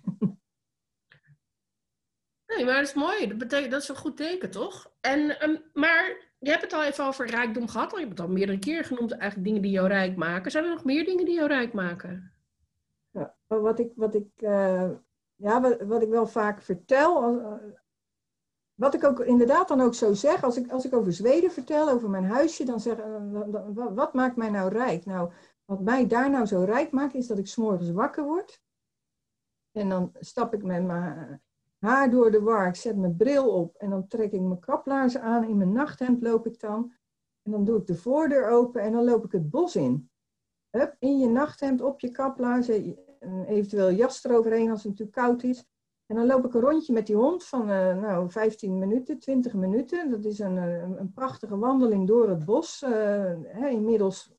Speaker 2: Nee, maar dat is mooi. Dat, betekent, dat is een goed teken, toch? En, um, maar je hebt het al even over rijkdom gehad. Je hebt het al meerdere keer genoemd, eigenlijk dingen die jou rijk maken. Zijn er nog meer dingen die jou rijk maken?
Speaker 3: Ja, wat ik, wat ik, uh, ja, wat, ik wel vaak vertel, uh, wat ik ook inderdaad dan ook zo zeg, als ik, als ik over Zweden vertel, over mijn huisje, dan zeg ik, wat maakt mij nou rijk? Nou, wat mij daar nou zo rijk maakt, is dat ik s'morgens wakker word. En dan stap ik met mijn haar door de war, ik zet mijn bril op en dan trek ik mijn kaplaarzen aan. In mijn nachthemd loop ik dan. En dan doe ik de voordeur open en dan loop ik het bos in. Hup, in je nachthemd, op je kaplaarzen, eventueel jas eroverheen als het natuurlijk koud is. En dan loop ik een rondje met die hond van uh, nou, 15 minuten, 20 minuten. Dat is een, eh, een, een prachtige wandeling door het bos. Uh, hè, inmiddels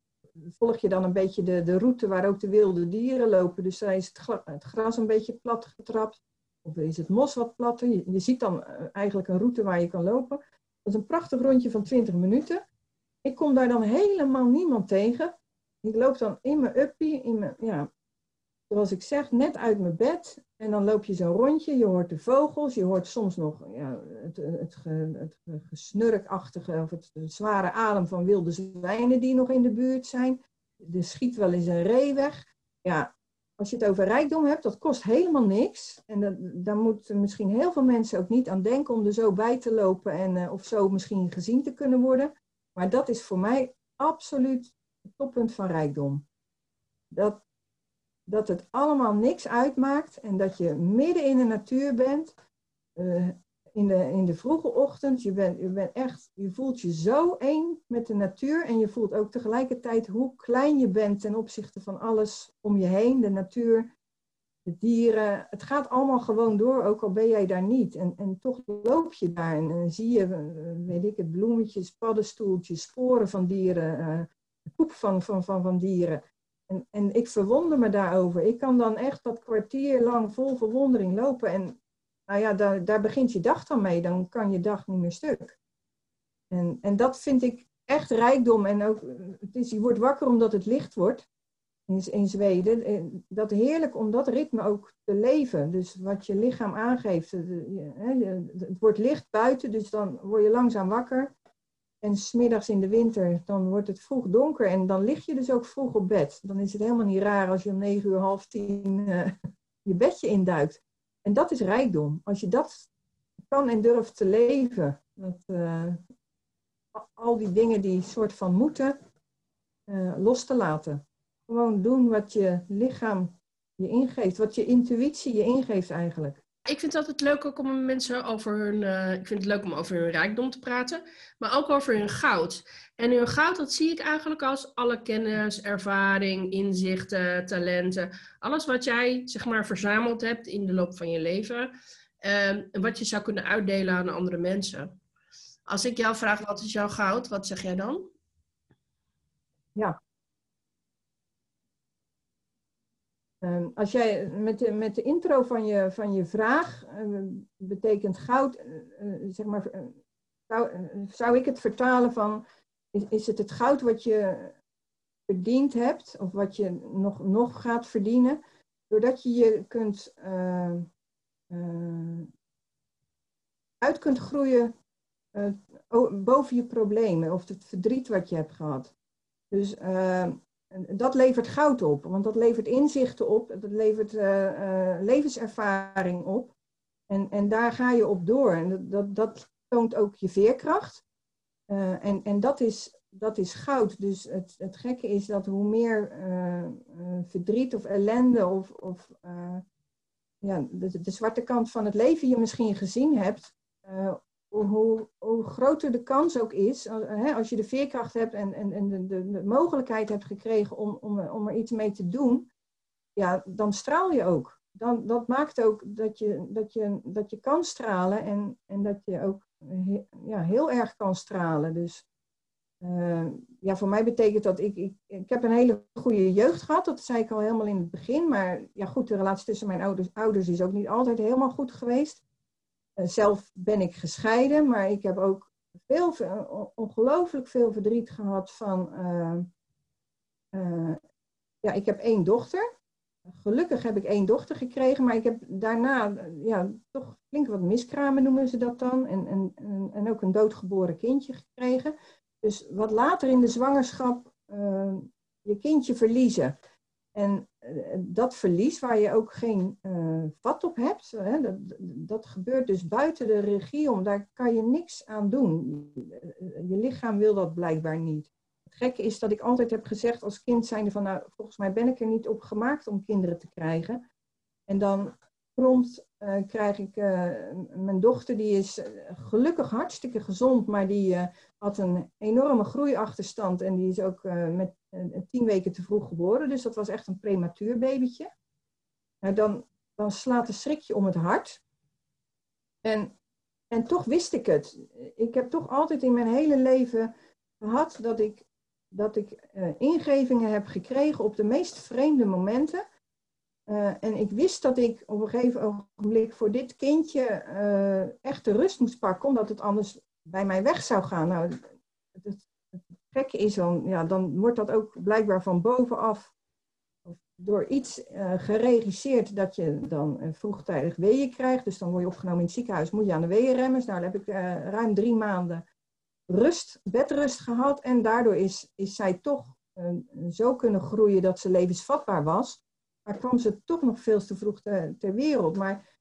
Speaker 3: volg je dan een beetje de, de route waar ook de wilde dieren lopen. Dus daar is het, het gras een beetje plat getrapt. Of is het mos wat platter. Je, ziet dan eigenlijk een route waar je kan lopen. Dat is een prachtig rondje van 20 minuten. Ik kom daar dan helemaal niemand tegen. Ik loop dan in mijn uppie, in mijn, ja, zoals ik zeg, net uit mijn bed. En dan loop je zo'n rondje, je hoort de vogels, je hoort soms nog ja, het, het, het, het gesnurkachtige of het, zware adem van wilde zwijnen die nog in de buurt zijn. Er schiet wel eens een ree weg. Ja, als je het over rijkdom hebt, dat kost helemaal niks. En daar moeten misschien heel veel mensen ook niet aan denken om er zo bij te lopen en uh, of zo misschien gezien te kunnen worden. Maar dat is voor mij absoluut het toppunt van rijkdom. Dat, dat het allemaal niks uitmaakt en dat je midden in de natuur bent, uh, in, de, in de vroege ochtend. Je, bent, je, bent echt, je voelt je zo één met de natuur en je voelt ook tegelijkertijd hoe klein je bent ten opzichte van alles om je heen, de natuur, de dieren. Het gaat allemaal gewoon door, ook al ben jij daar niet. En, en toch loop je daar en, zie je, eh, weet ik het, bloemetjes, paddenstoeltjes, sporen van dieren, uh, poep van, van, van, van dieren. En, en ik verwonder me daarover. Ik kan dan echt dat kwartier lang vol verwondering lopen. En nou ja, daar, daar begint je dag dan mee. Dan kan je dag niet meer stuk. En, en dat vind ik echt rijkdom. En ook, het is, je wordt wakker omdat het licht wordt in, Zweden. Dat heerlijk om dat ritme ook te leven. Dus wat je lichaam aangeeft. Het wordt licht buiten, dus dan word je langzaam wakker. En smiddags in de winter, dan wordt het vroeg donker en dan lig je dus ook vroeg op bed. Dan is het helemaal niet raar als je om negen uur, half tien uh, je bedje induikt. En dat is rijkdom. Als je dat kan en durft te leven. Dat, uh, al die dingen die soort van moeten, uh, los te laten. Gewoon doen wat je lichaam je ingeeft, wat je intuïtie je ingeeft eigenlijk
Speaker 2: ik vind het altijd leuk ook om mensen over hun. Uh, ik vind het leuk om over hun rijkdom te praten, maar ook over hun goud. En hun goud, dat zie ik eigenlijk als alle kennis, ervaring, inzichten, talenten. Alles wat jij, zeg maar, verzameld hebt in de loop van je leven. En wat je zou kunnen uitdelen aan andere mensen. Als ik jou vraag, wat is jouw goud? Wat zeg jij dan?
Speaker 3: Ja, Um, als jij met de, met de intro van je, van je vraag uh, betekent goud, uh, zeg maar, zou, zou ik het vertalen van, is, is het het goud wat je verdiend hebt of wat je nog, nog gaat verdienen, doordat je je kunt, uit kunt groeien boven je problemen of het verdriet wat je hebt gehad. Dus dat levert goud op, want dat levert inzichten op, dat levert uh, uh, levenservaring op. En, en daar ga je op door. En dat, dat, dat toont ook je veerkracht. Uh, en en dat, is, dat is goud. Dus het, het gekke is dat hoe meer verdriet of ellende of, of ja, de, de zwarte kant van het leven je misschien gezien hebt, hoe, hoe, groter de kans ook is, als je de veerkracht hebt en, en, en de, de, de, mogelijkheid hebt gekregen om, om, om er iets mee te doen, ja, dan straal je ook. Dan, dat maakt ook dat je, dat je, dat je kan stralen en, en dat je ook ja, heel erg kan stralen. Dus uh, ja, voor mij betekent dat ik, ik, ik heb een hele goede jeugd gehad. Dat zei ik al helemaal in het begin. Maar ja, goed, de relatie tussen mijn ouders, ouders is ook niet altijd helemaal goed geweest. Eh, zelf ben ik gescheiden, maar ik heb ook veel, ongelooflijk veel verdriet gehad van. Uh, uh, ja, ik heb één dochter. Gelukkig heb ik één dochter gekregen, maar ik heb daarna ja, toch flink wat miskramen noemen ze dat dan. En, en, en ook een doodgeboren kindje gekregen. Dus wat later in de zwangerschap je kindje verliezen. En dat verlies waar je ook geen vat op hebt, hè, dat, dat gebeurt dus buiten de regie om. Daar kan je niks aan doen. Je lichaam wil dat blijkbaar niet. Het gekke is dat ik altijd heb gezegd als kind zijnde van, nou, volgens mij ben ik er niet op gemaakt om kinderen te krijgen. En dan prompt uh, krijg ik, uh, mijn dochter die is eh, gelukkig hartstikke gezond, maar die had een enorme groeiachterstand en die is ook met tien weken te vroeg geboren. Dus dat was echt een prematuur babytje. Nou, dan, dan slaat een schrikje om het hart. En, en toch wist ik het. Ik heb toch altijd in mijn hele leven gehad dat ik, dat ik ingevingen heb gekregen op de meest vreemde momenten uh, en ik wist dat ik op een gegeven ogenblik voor dit kindje uh, echt de rust moest pakken, omdat het anders bij mij weg zou gaan. Nou, het, gekke is dan, ja, dan wordt dat ook blijkbaar van bovenaf door iets uh, geregisseerd dat je dan vroegtijdig weeën krijgt. Dus dan word je opgenomen in het ziekenhuis, moet je aan de weeënremmers. Nou, dan heb ik ruim drie maanden rust, bedrust gehad. En daardoor is, is zij toch zo kunnen groeien dat ze levensvatbaar was. Maar kwam ze toch nog veel te vroeg ter, wereld. Maar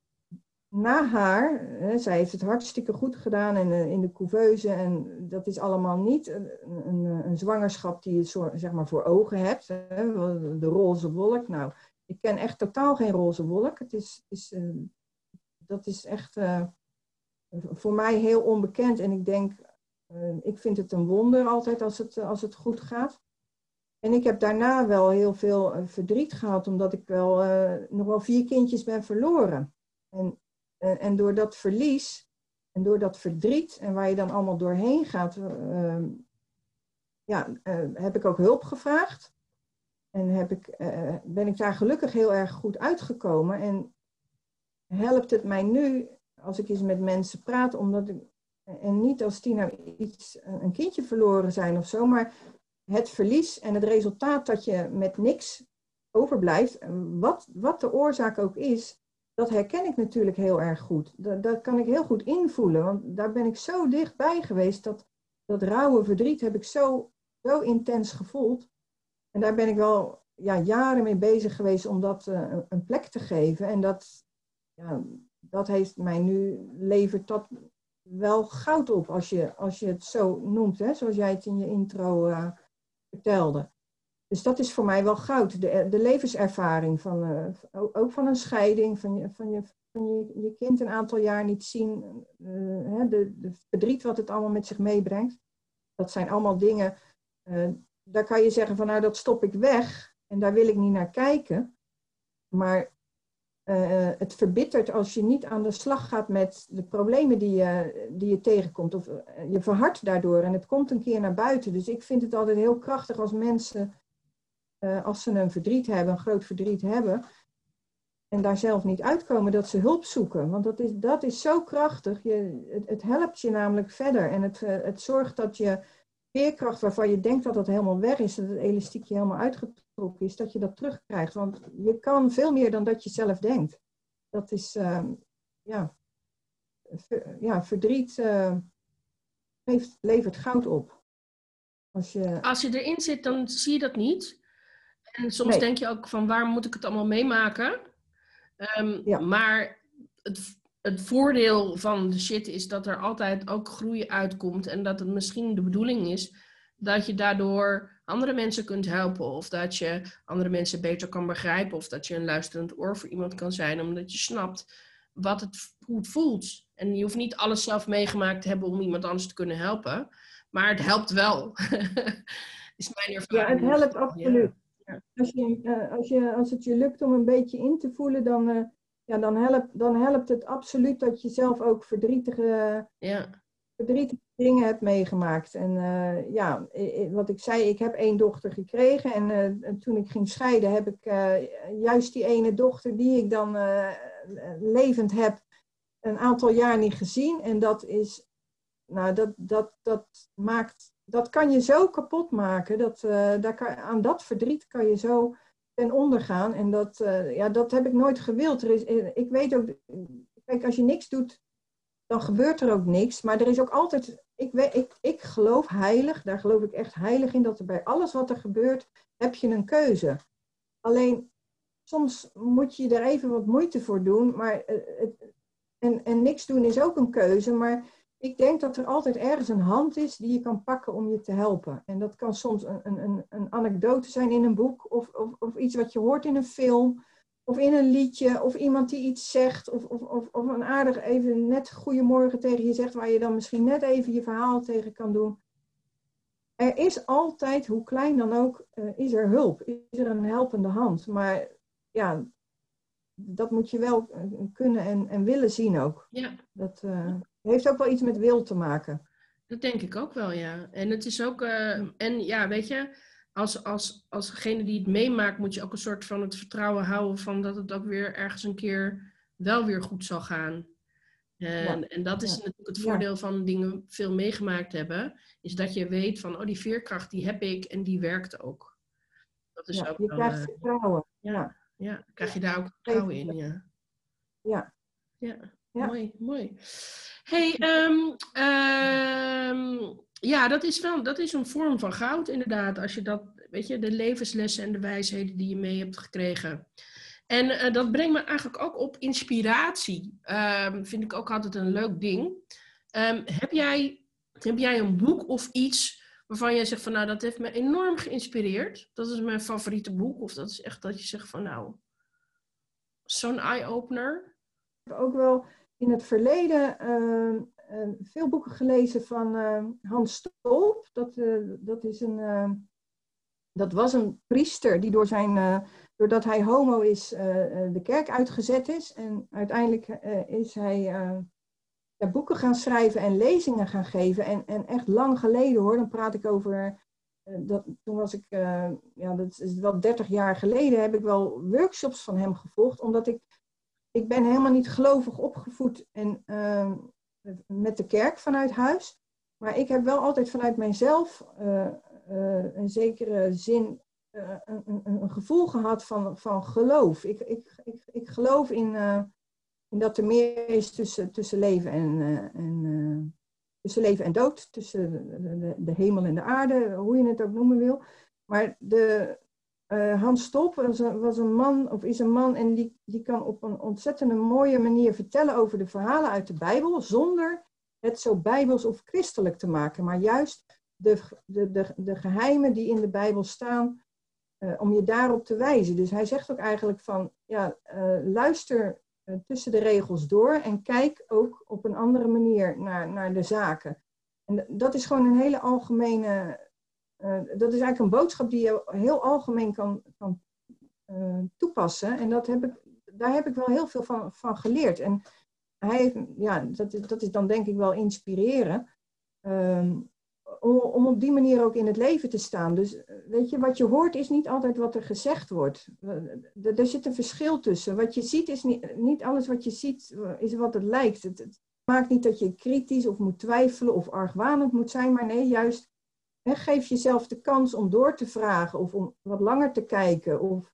Speaker 3: na haar, hè, zij heeft het hartstikke goed gedaan in de, in de couveuse. En dat is allemaal niet een, een, een zwangerschap die je zeg maar voor ogen hebt. Hè, de roze wolk. Nou, ik ken echt totaal geen roze wolk. Het is, is, uh, dat is echt uh, voor mij heel onbekend. En ik denk, uh, ik vind het een wonder altijd als het, als het goed gaat. En ik heb daarna wel heel veel uh, verdriet gehad, omdat ik wel uh, nog wel vier kindjes ben verloren. En, en door dat verlies en door dat verdriet en waar je dan allemaal doorheen gaat, ehm, ja, heb ik ook hulp gevraagd. En heb ik, ben ik daar gelukkig heel erg goed uitgekomen. En helpt het mij nu, als ik eens met mensen praat, omdat ik, en niet als die nou iets, een kindje verloren zijn of zo, maar het verlies en het resultaat dat je met niks overblijft, wat, wat de oorzaak ook is, dat herken ik natuurlijk heel erg goed. Dat, dat kan ik heel goed invoelen, want daar ben ik zo dichtbij geweest. Dat, dat rauwe verdriet heb ik zo, zo intens gevoeld. En daar ben ik wel ja, jaren mee bezig geweest om dat uh, een plek te geven. En dat, ja, dat heeft mij nu, levert dat wel goud op als je, als je het zo noemt, hè? zoals jij het in je intro uh, vertelde. Dus dat is voor mij wel goud. De, de levenservaring van, uh, ook van een scheiding, van, je, van, je, van je, je kind een aantal jaar niet zien, uh, de, de verdriet wat het allemaal met zich meebrengt. Dat zijn allemaal dingen, uh, daar kan je zeggen van nou dat stop ik weg en daar wil ik niet naar kijken. Maar uh, het verbittert als je niet aan de slag gaat met de problemen die je, die je tegenkomt. Of uh, je verhardt daardoor en het komt een keer naar buiten. Dus ik vind het altijd heel krachtig als mensen, uh, als ze een verdriet hebben, een groot verdriet hebben, en daar zelf niet uitkomen, dat ze hulp zoeken. Want dat is, dat is zo krachtig. Je, het, het helpt je namelijk verder en het, het zorgt dat je veerkracht waarvan je denkt dat het helemaal weg is, dat het elastiekje helemaal uitgetrokken is, dat je dat terugkrijgt. Want je kan veel meer dan dat je zelf denkt. Dat is, uh, ja, ver, ja, verdriet uh, heeft, levert goud op.
Speaker 2: Als je... Als je erin zit, dan zie je dat niet. En soms nee. denk je ook van, waar moet ik het allemaal meemaken? Um, ja. Maar het, het voordeel van de shit is dat er altijd ook groei uitkomt. En dat het misschien de bedoeling is dat je daardoor andere mensen kunt helpen. Of dat je andere mensen beter kan begrijpen. Of dat je een luisterend oor voor iemand kan zijn. Omdat je snapt wat het, hoe het voelt. En je hoeft niet alles zelf meegemaakt te hebben om iemand anders te kunnen helpen. Maar het helpt wel. [LAUGHS] is mijn ervaring.
Speaker 3: Ja, het helpt absoluut. Ja. Als, je, uh, als, je, als het je lukt om een beetje in te voelen, dan... Ja, dan, helpt, dan helpt het absoluut dat je zelf ook verdrietige,
Speaker 2: ja.
Speaker 3: verdrietige dingen hebt meegemaakt. En uh, ja, wat ik zei, ik heb één dochter gekregen. En uh, toen ik ging scheiden, heb ik uh, juist die ene dochter die ik dan levend heb, een aantal jaar niet gezien. En dat is, nou, dat, dat, dat maakt, dat kan je zo kapot maken. Dat, daar kan, aan dat verdriet kan je zo ten onder gaan. En dat, uh, ja, dat heb ik nooit gewild. Er is, eh, ik weet ook, kijk, als je niks doet, dan gebeurt er ook niks. Maar er is ook altijd, ik, weet, ik, ik geloof heilig, daar geloof ik echt heilig in, dat er bij alles wat er gebeurt, heb je een keuze. alleen soms moet je er even wat moeite voor doen. Maar, eh, en, en niks doen is ook een keuze. Maar ik denk dat er altijd ergens een hand is die je kan pakken om je te helpen. En dat kan soms een, een, een anekdote zijn in een boek, of, of, of iets wat je hoort in een film, of in een liedje, of iemand die iets zegt, of, of, of, of een aardig even net goedemorgen tegen je zegt, waar je dan misschien net even je verhaal tegen kan doen. Er is altijd, hoe klein dan ook, uh, is er hulp, is er een helpende hand. Maar ja, dat moet je wel eh, kunnen en, en willen zien ook.
Speaker 2: Ja.
Speaker 3: Dat uh, heeft ook wel iets met wil te maken.
Speaker 2: Dat denk ik ook wel, ja. En het is ook, uh, en ja, weet je, als, als, als degene die het meemaakt, moet je ook een soort van het vertrouwen houden van dat het ook weer ergens een keer wel weer goed zal gaan. En, ja. en dat is ja. natuurlijk het voordeel ja. van dingen veel meegemaakt hebben, is dat je weet van, oh, die veerkracht die heb ik en die werkt ook. Dat is ook
Speaker 3: je
Speaker 2: wel,
Speaker 3: krijgt vertrouwen.
Speaker 2: ja. Ja, krijg je daar ook vertrouwen in, ja.
Speaker 3: Ja.
Speaker 2: Ja, ja. mooi, mooi. hey, um, um, ja, dat is wel, dat is een vorm van goud inderdaad. Als je dat, weet je, de levenslessen en de wijsheden die je mee hebt gekregen. En uh, dat brengt me eigenlijk ook op inspiratie. Um, vind ik ook altijd een leuk ding. heb, jij, heb jij een boek of iets waarvan jij zegt van nou, dat heeft me enorm geïnspireerd. Dat is mijn favoriete boek. Of dat is echt dat je zegt van nou, zo'n eye-opener.
Speaker 3: Ik heb ook wel in het verleden uh, uh, veel boeken gelezen van uh, Hans Stolp. Dat, dat, is een, dat was een priester die door zijn, doordat hij homo is, de kerk uitgezet is. En uiteindelijk is hij boeken gaan schrijven en lezingen gaan geven. En, en echt lang geleden hoor, dan praat ik over. Dat, toen was ik, ja, dat is wel 30 jaar geleden, heb ik wel workshops van hem gevolgd. Omdat ik, ik ben helemaal niet gelovig opgevoed en, uh, met de kerk vanuit huis. Maar ik heb wel altijd vanuit mijzelf een zekere zin, een, een, een, gevoel gehad van, van geloof. Ik, ik, ik, ik geloof in en dat er meer is tussen, tussen, leven, en, en, tussen leven en dood, tussen de, hemel en de aarde, hoe je het ook noemen wil. Maar de, uh, Hans Stop was een, man, of is een man, en die, die kan op een ontzettende mooie manier vertellen over de verhalen uit de Bijbel, zonder het zo bijbels of christelijk te maken, maar juist de, de, de, de geheimen die in de Bijbel staan, om je daarop te wijzen. Dus hij zegt ook eigenlijk van, ja, luister eh, tussen de regels door en kijk ook op een andere manier naar, naar de zaken. En dat is gewoon een hele algemene, uh, dat is eigenlijk een boodschap die je heel algemeen kan, kan uh, toepassen. En dat heb ik, daar heb ik wel heel veel van, van geleerd. En hij ja, dat, dat is dan denk ik wel inspireren. Uh, om, om op die manier ook in het leven te staan. Dus weet je, wat je hoort is niet altijd wat er gezegd wordt. Er zit een verschil tussen. Wat je ziet is niet, niet alles wat je ziet is wat het lijkt. Het, het maakt niet dat je kritisch of moet twijfelen of argwanend moet zijn, maar nee, juist geef jezelf de kans om door te vragen of om wat langer te kijken of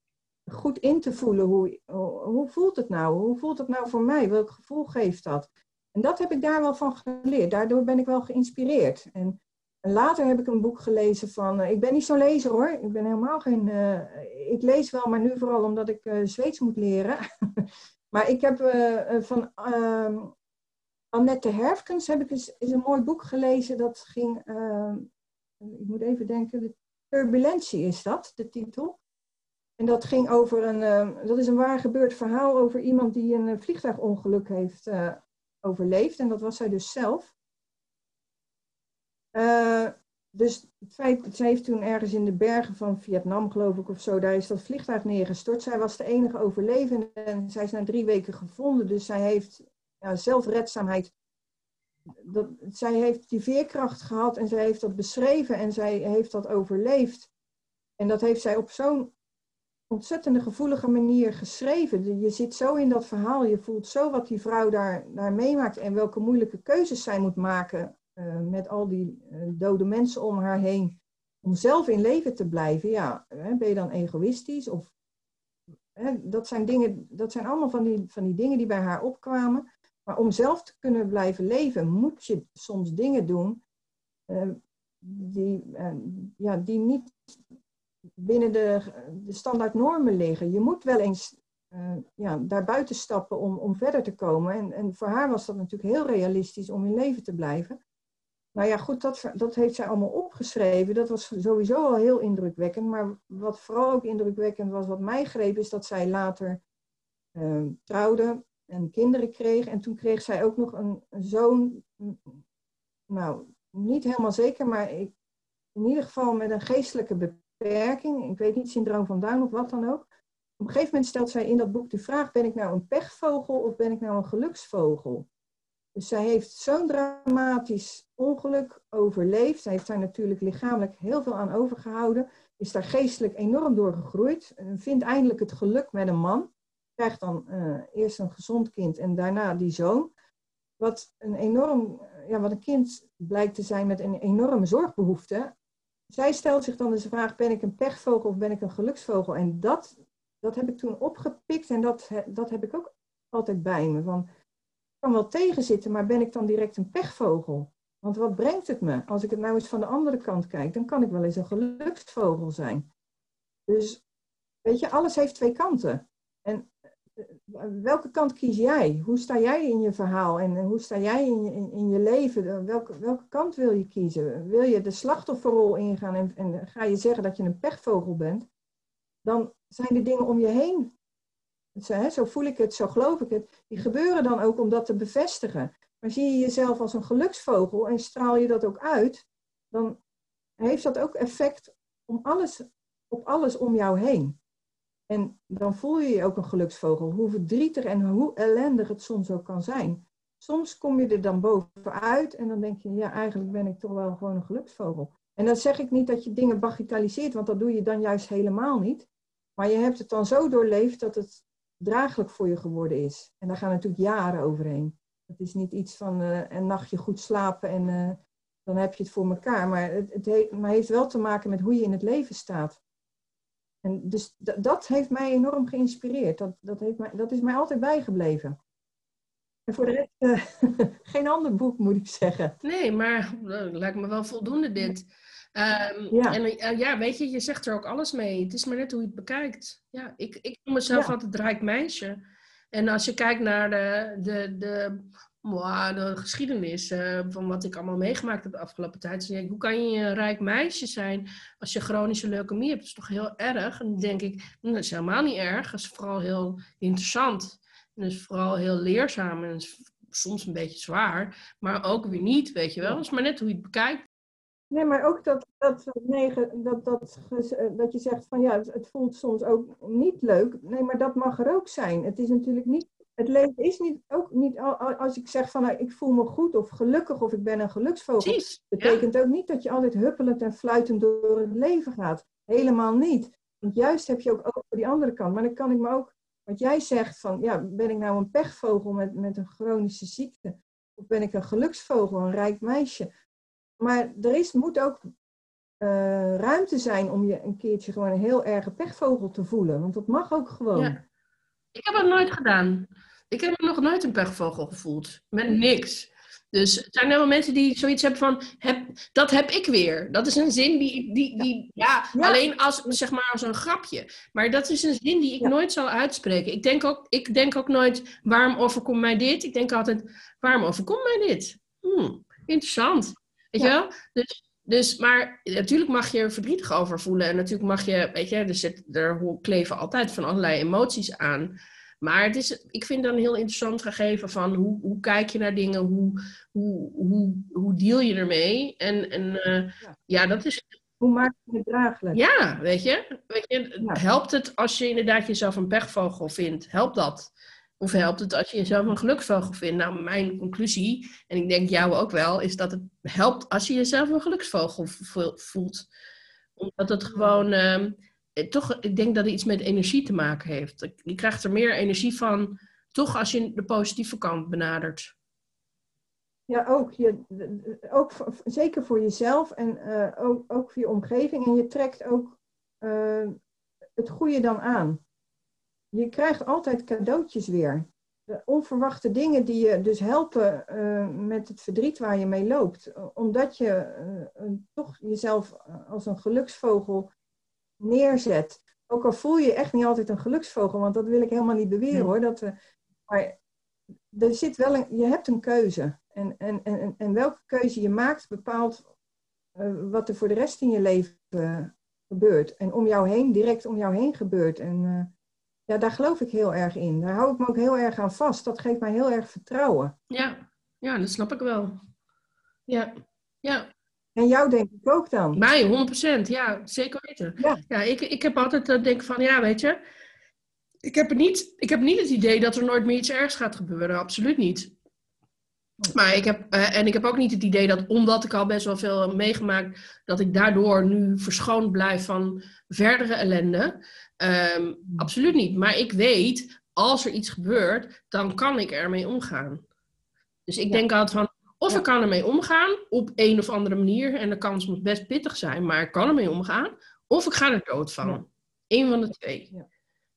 Speaker 3: goed in te voelen. Hoe, hoe voelt het nou? Hoe voelt het nou voor mij? Welk gevoel geeft dat? En dat heb ik daar wel van geleerd. Daardoor ben ik wel geïnspireerd. En later heb ik een boek gelezen van, uh, ik ben niet zo'n lezer hoor, ik ben helemaal geen, uh, ik lees wel, maar nu vooral omdat ik uh, Zweeds moet leren. [LAUGHS] maar ik heb van ehm, Annette Herfkens heb ik eens, is een mooi boek gelezen, dat ging, ehm, ik moet even denken, de Turbulentie is dat, de titel. En dat ging over een, ehm, dat is een waar gebeurd verhaal over iemand die een vliegtuigongeluk heeft overleefd. En dat was zij dus zelf. Uh, dus het feit, zij heeft toen ergens in de bergen van Vietnam, geloof ik, of zo, daar is dat vliegtuig neergestort. Zij was de enige overlevende en zij is na drie weken gevonden. Dus zij heeft ja, zelfredzaamheid. Dat, zij heeft die veerkracht gehad en zij heeft dat beschreven en zij heeft dat overleefd. En dat heeft zij op zo'n ontzettende gevoelige manier geschreven. Je zit zo in dat verhaal, je voelt zo wat die vrouw daar, meemaakt en welke moeilijke keuzes zij moet maken uh, met al die uh, dode mensen om haar heen, om zelf in leven te blijven, ja, hè, ben je dan egoïstisch? Of, hè, dat, zijn dingen, dat zijn allemaal van die, van die dingen die bij haar opkwamen. Maar om zelf te kunnen blijven leven, moet je soms dingen doen uh, die, ja, die niet binnen de, de standaard normen liggen. Je moet wel eens uh, ja, daarbuiten stappen om, om verder te komen. En, en voor haar was dat natuurlijk heel realistisch om in leven te blijven. Nou ja, goed, dat, dat heeft zij allemaal opgeschreven. Dat was sowieso al heel indrukwekkend. Maar wat vooral ook indrukwekkend was, wat mij greep, is dat zij later uh, trouwde en kinderen kreeg. En toen kreeg zij ook nog een, zoon, nou, niet helemaal zeker, maar ik, in ieder geval met een geestelijke beperking. Ik weet niet, syndroom van Down of wat dan ook. Op een gegeven moment stelt zij in dat boek de vraag: ben ik nou een pechvogel of ben ik nou een geluksvogel? Dus zij heeft zo'n dramatisch ongeluk overleefd. Zij heeft daar natuurlijk lichamelijk heel veel aan overgehouden. Is daar geestelijk enorm door gegroeid. Vindt eindelijk het geluk met een man. Krijgt dan uh, eerst een gezond kind en daarna die zoon. Wat een enorm, ja, wat een kind blijkt te zijn met een enorme zorgbehoefte. Zij stelt zich dan dus de vraag: ben ik een pechvogel of ben ik een geluksvogel? En dat, dat heb ik toen opgepikt en dat, dat heb ik ook altijd bij me. Van, kan wel tegenzitten, maar ben ik dan direct een pechvogel? Want wat brengt het me? Als ik het nou eens van de andere kant kijk, dan kan ik wel eens een geluksvogel zijn. Dus, weet je, alles heeft twee kanten. En eh, welke kant kies jij? Hoe sta jij in je verhaal en hoe sta jij in je, leven? Welke, welke kant wil je kiezen? Wil je de slachtofferrol ingaan en, en ga je zeggen dat je een pechvogel bent? Dan zijn de dingen om je heen zo, zo voel ik het, zo geloof ik het. Die gebeuren dan ook om dat te bevestigen. Maar zie je jezelf als een geluksvogel en straal je dat ook uit, dan heeft dat ook effect om alles, op alles om jou heen. En dan voel je je ook een geluksvogel, hoe verdrietig en hoe ellendig het soms ook kan zijn. Soms kom je er dan bovenuit en dan denk je, ja, eigenlijk ben ik toch wel gewoon een geluksvogel. En dan zeg ik niet dat je dingen bagatelliseert, want dat doe je dan juist helemaal niet. Maar je hebt het dan zo doorleefd dat het draaglijk voor je geworden is. En daar gaan natuurlijk jaren overheen. Het is niet iets van uh, een nachtje goed slapen en uh, dan heb je het voor elkaar. Maar het, het heeft wel te maken met hoe je in het leven staat. En dus dat heeft mij enorm geïnspireerd. Dat, dat, heeft mij, dat is mij altijd bijgebleven. En voor de rest, uh, [LAUGHS] geen ander boek moet ik zeggen.
Speaker 2: Nee, maar lijkt me wel voldoende dit. Um, ja. En uh, ja, weet je, je zegt er ook alles mee. Het is maar net hoe je het bekijkt. Ja, ik, ik noem mezelf ja. altijd rijk meisje. En als je kijkt naar de, de, de, wow, de geschiedenis uh, van wat ik allemaal meegemaakt heb de afgelopen tijd. Dus denk ik, hoe kan je een rijk meisje zijn als je chronische leukemie hebt? Dat is toch heel erg? En dan denk ik, hm, dat is helemaal niet erg. Dat is vooral heel interessant. En dat is vooral heel leerzaam en soms een beetje zwaar. Maar ook weer niet, weet je wel. Dat is maar net hoe je het bekijkt.
Speaker 3: Nee, maar ook dat, dat, negen, dat, dat, dat je zegt van ja, het, voelt soms ook niet leuk. Nee, maar dat mag er ook zijn. Het is natuurlijk niet, het leven is niet, ook niet, als ik zeg van nou, ik voel me goed of gelukkig of ik ben een geluksvogel. Precies, betekent ook niet dat je altijd huppelend en fluitend door het leven gaat. Helemaal niet. Want juist heb je ook over die andere kant. Maar dan kan ik me ook, wat jij zegt van ja, ben ik nou een pechvogel met, met een chronische ziekte? Of ben ik een geluksvogel, een rijk meisje? Maar er is, moet ook uh, ruimte zijn om je een keertje gewoon een heel erge pechvogel te voelen. Want dat mag ook gewoon. Ja.
Speaker 2: Ik heb het nooit gedaan. Ik heb nog nooit een pechvogel gevoeld. Met niks. Dus er zijn helemaal mensen die zoiets hebben van, heb, dat heb ik weer. Dat is een zin die, die, die ja, ja, alleen als, zeg maar, als een grapje. Maar dat is een zin die ik nooit zal uitspreken. Ik denk, ook, ik denk ook nooit, waarom overkomt mij dit? Ik denk altijd, waarom overkomt mij dit? Hmm, interessant. Weet je wel? Dus, dus, maar natuurlijk mag je er verdrietig over voelen. En natuurlijk mag je, weet je, er, zit, er kleven altijd van allerlei emoties aan. Maar het is, ik vind dan een heel interessant gegeven van hoe, hoe kijk je naar dingen, hoe, hoe, hoe, hoe deal je ermee. En, en uh, ja. ja. dat is.
Speaker 3: Hoe maak je het draaglijk?
Speaker 2: Ja, weet je, weet je helpt het als je inderdaad jezelf een pechvogel vindt? Helpt dat? Of helpt het als je jezelf een geluksvogel vindt? Nou, mijn conclusie, en ik denk jou ook wel, is dat het helpt als je jezelf een geluksvogel voelt. Omdat het gewoon, uh, toch, ik denk dat het iets met energie te maken heeft. Je krijgt er meer energie van, toch als je de positieve kant benadert.
Speaker 3: Ja, ook, je, ook zeker voor jezelf en uh, ook, ook voor je omgeving. En je trekt ook uh, het goede dan aan je krijgt altijd cadeautjes weer. De onverwachte dingen die je dus helpen uh, met het verdriet waar je mee loopt. Omdat je uh, toch jezelf als een geluksvogel neerzet. Ook al voel je echt niet altijd een geluksvogel, want dat wil ik helemaal niet beweren
Speaker 2: Nee.
Speaker 3: hoor. Dat we, maar er zit wel een, je hebt een keuze. En, en, en, en welke keuze je maakt bepaalt eh, wat er voor de rest in je leven eh, gebeurt. En om jou heen, direct om jou heen gebeurt. En eh, ja, daar geloof ik heel erg in. Daar hou ik me ook heel erg aan vast. Dat geeft mij heel erg vertrouwen.
Speaker 2: Ja, ja dat snap ik wel. Ja, ja.
Speaker 3: En jou denk ik ook dan.
Speaker 2: Mij, 100%. Ja, zeker weten.
Speaker 3: Ja.
Speaker 2: ik, ik heb altijd dat denk van, ja, weet je. Ik heb, niet, ik heb niet het idee dat er nooit meer iets ergs gaat gebeuren. Absoluut niet. Maar ik heb, eh, en ik heb ook niet het idee dat omdat ik al best wel veel heb meegemaakt, dat ik daardoor nu verschoond blijf van verdere ellende. Ehm, absoluut niet. Maar ik weet, als er iets gebeurt, dan kan ik ermee omgaan. Dus ik
Speaker 3: Ja.
Speaker 2: denk altijd van, of
Speaker 3: Ja.
Speaker 2: ik kan ermee omgaan op een of andere manier. En de kans moet best pittig zijn, maar ik kan ermee omgaan. Of ik ga er dood van.
Speaker 3: Ja.
Speaker 2: Eén van de twee.
Speaker 3: Ja.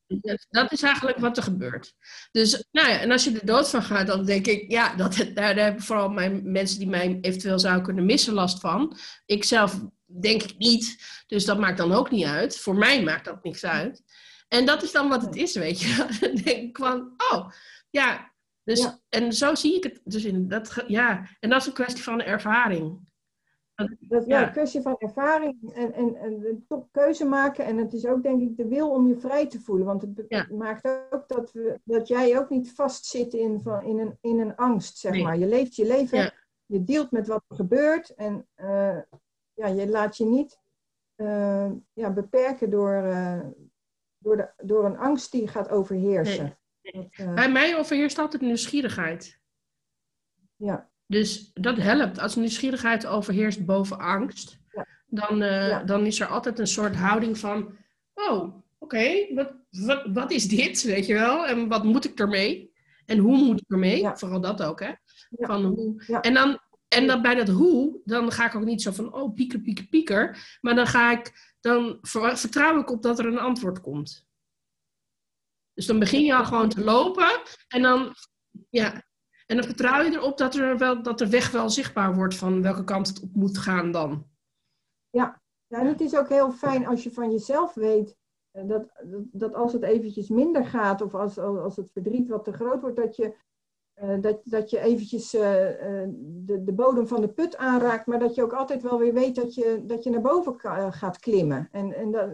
Speaker 2: Dat, dat is eigenlijk wat er gebeurt. Dus, nou ja, en als je er dood van gaat, dan denk ik, ja, dat, [LAUGHS] daar, hebben vooral mijn, mensen die mij eventueel zouden kunnen missen last van. Ik zelf denk ik niet, dus dat maakt dan ook niet uit. Voor mij maakt dat niks uit. En dat is dan wat het is, weet je. [LAUGHS] Dan denk ik van, oh, ja. Dus,
Speaker 3: Ja.
Speaker 2: En zo zie ik het. Dus in dat, ja, en dat is een kwestie van ervaring.
Speaker 3: Dat, ja,
Speaker 2: Ja.
Speaker 3: een kwestie van ervaring en, en, en toch keuze maken. En het is ook denk ik de wil om je vrij te voelen. Want het
Speaker 2: Ja.
Speaker 3: maakt ook dat, we, dat jij ook niet vastzit in, van, in, een, in een angst, zeg
Speaker 2: Nee.
Speaker 3: maar. Je leeft je leven,
Speaker 2: Ja.
Speaker 3: je dealt met wat er gebeurt. En eh, ja, je laat je niet eh, ja, beperken door, eh, door, de, door een angst die gaat overheersen. Dat,
Speaker 2: Bij mij overheerst altijd nieuwsgierigheid.
Speaker 3: ja,
Speaker 2: Dus dat helpt. Als nieuwsgierigheid overheerst boven angst,
Speaker 3: Ja.
Speaker 2: dan, eh,
Speaker 3: Ja.
Speaker 2: dan is er altijd een soort houding van: oh, oké, wat, wat, wat is dit? Weet je wel? En wat moet ik ermee? En hoe moet ik ermee?
Speaker 3: Ja.
Speaker 2: Vooral dat ook, hè? Van hoe. En, dan, en dan bij dat hoe, dan ga ik ook niet zo van: oh, pieker, pieker, pieker. Maar dan ga ik, dan ver- vertrouw ik op dat er een antwoord komt. Dus dan begin je al gewoon te lopen en dan, ja, en dan vertrouw je erop dat, er wel, dat de weg wel zichtbaar wordt van welke kant het op moet gaan dan.
Speaker 3: Ja, en het is ook heel fijn als je van jezelf weet eh, dat, dat, als het eventjes minder gaat of als, als het verdriet wat te groot wordt, dat je, eh, dat, dat je eventjes eh, de, de bodem van de put aanraakt, maar dat je ook altijd wel weer weet dat je, dat je naar boven gaat klimmen. En, en, dat,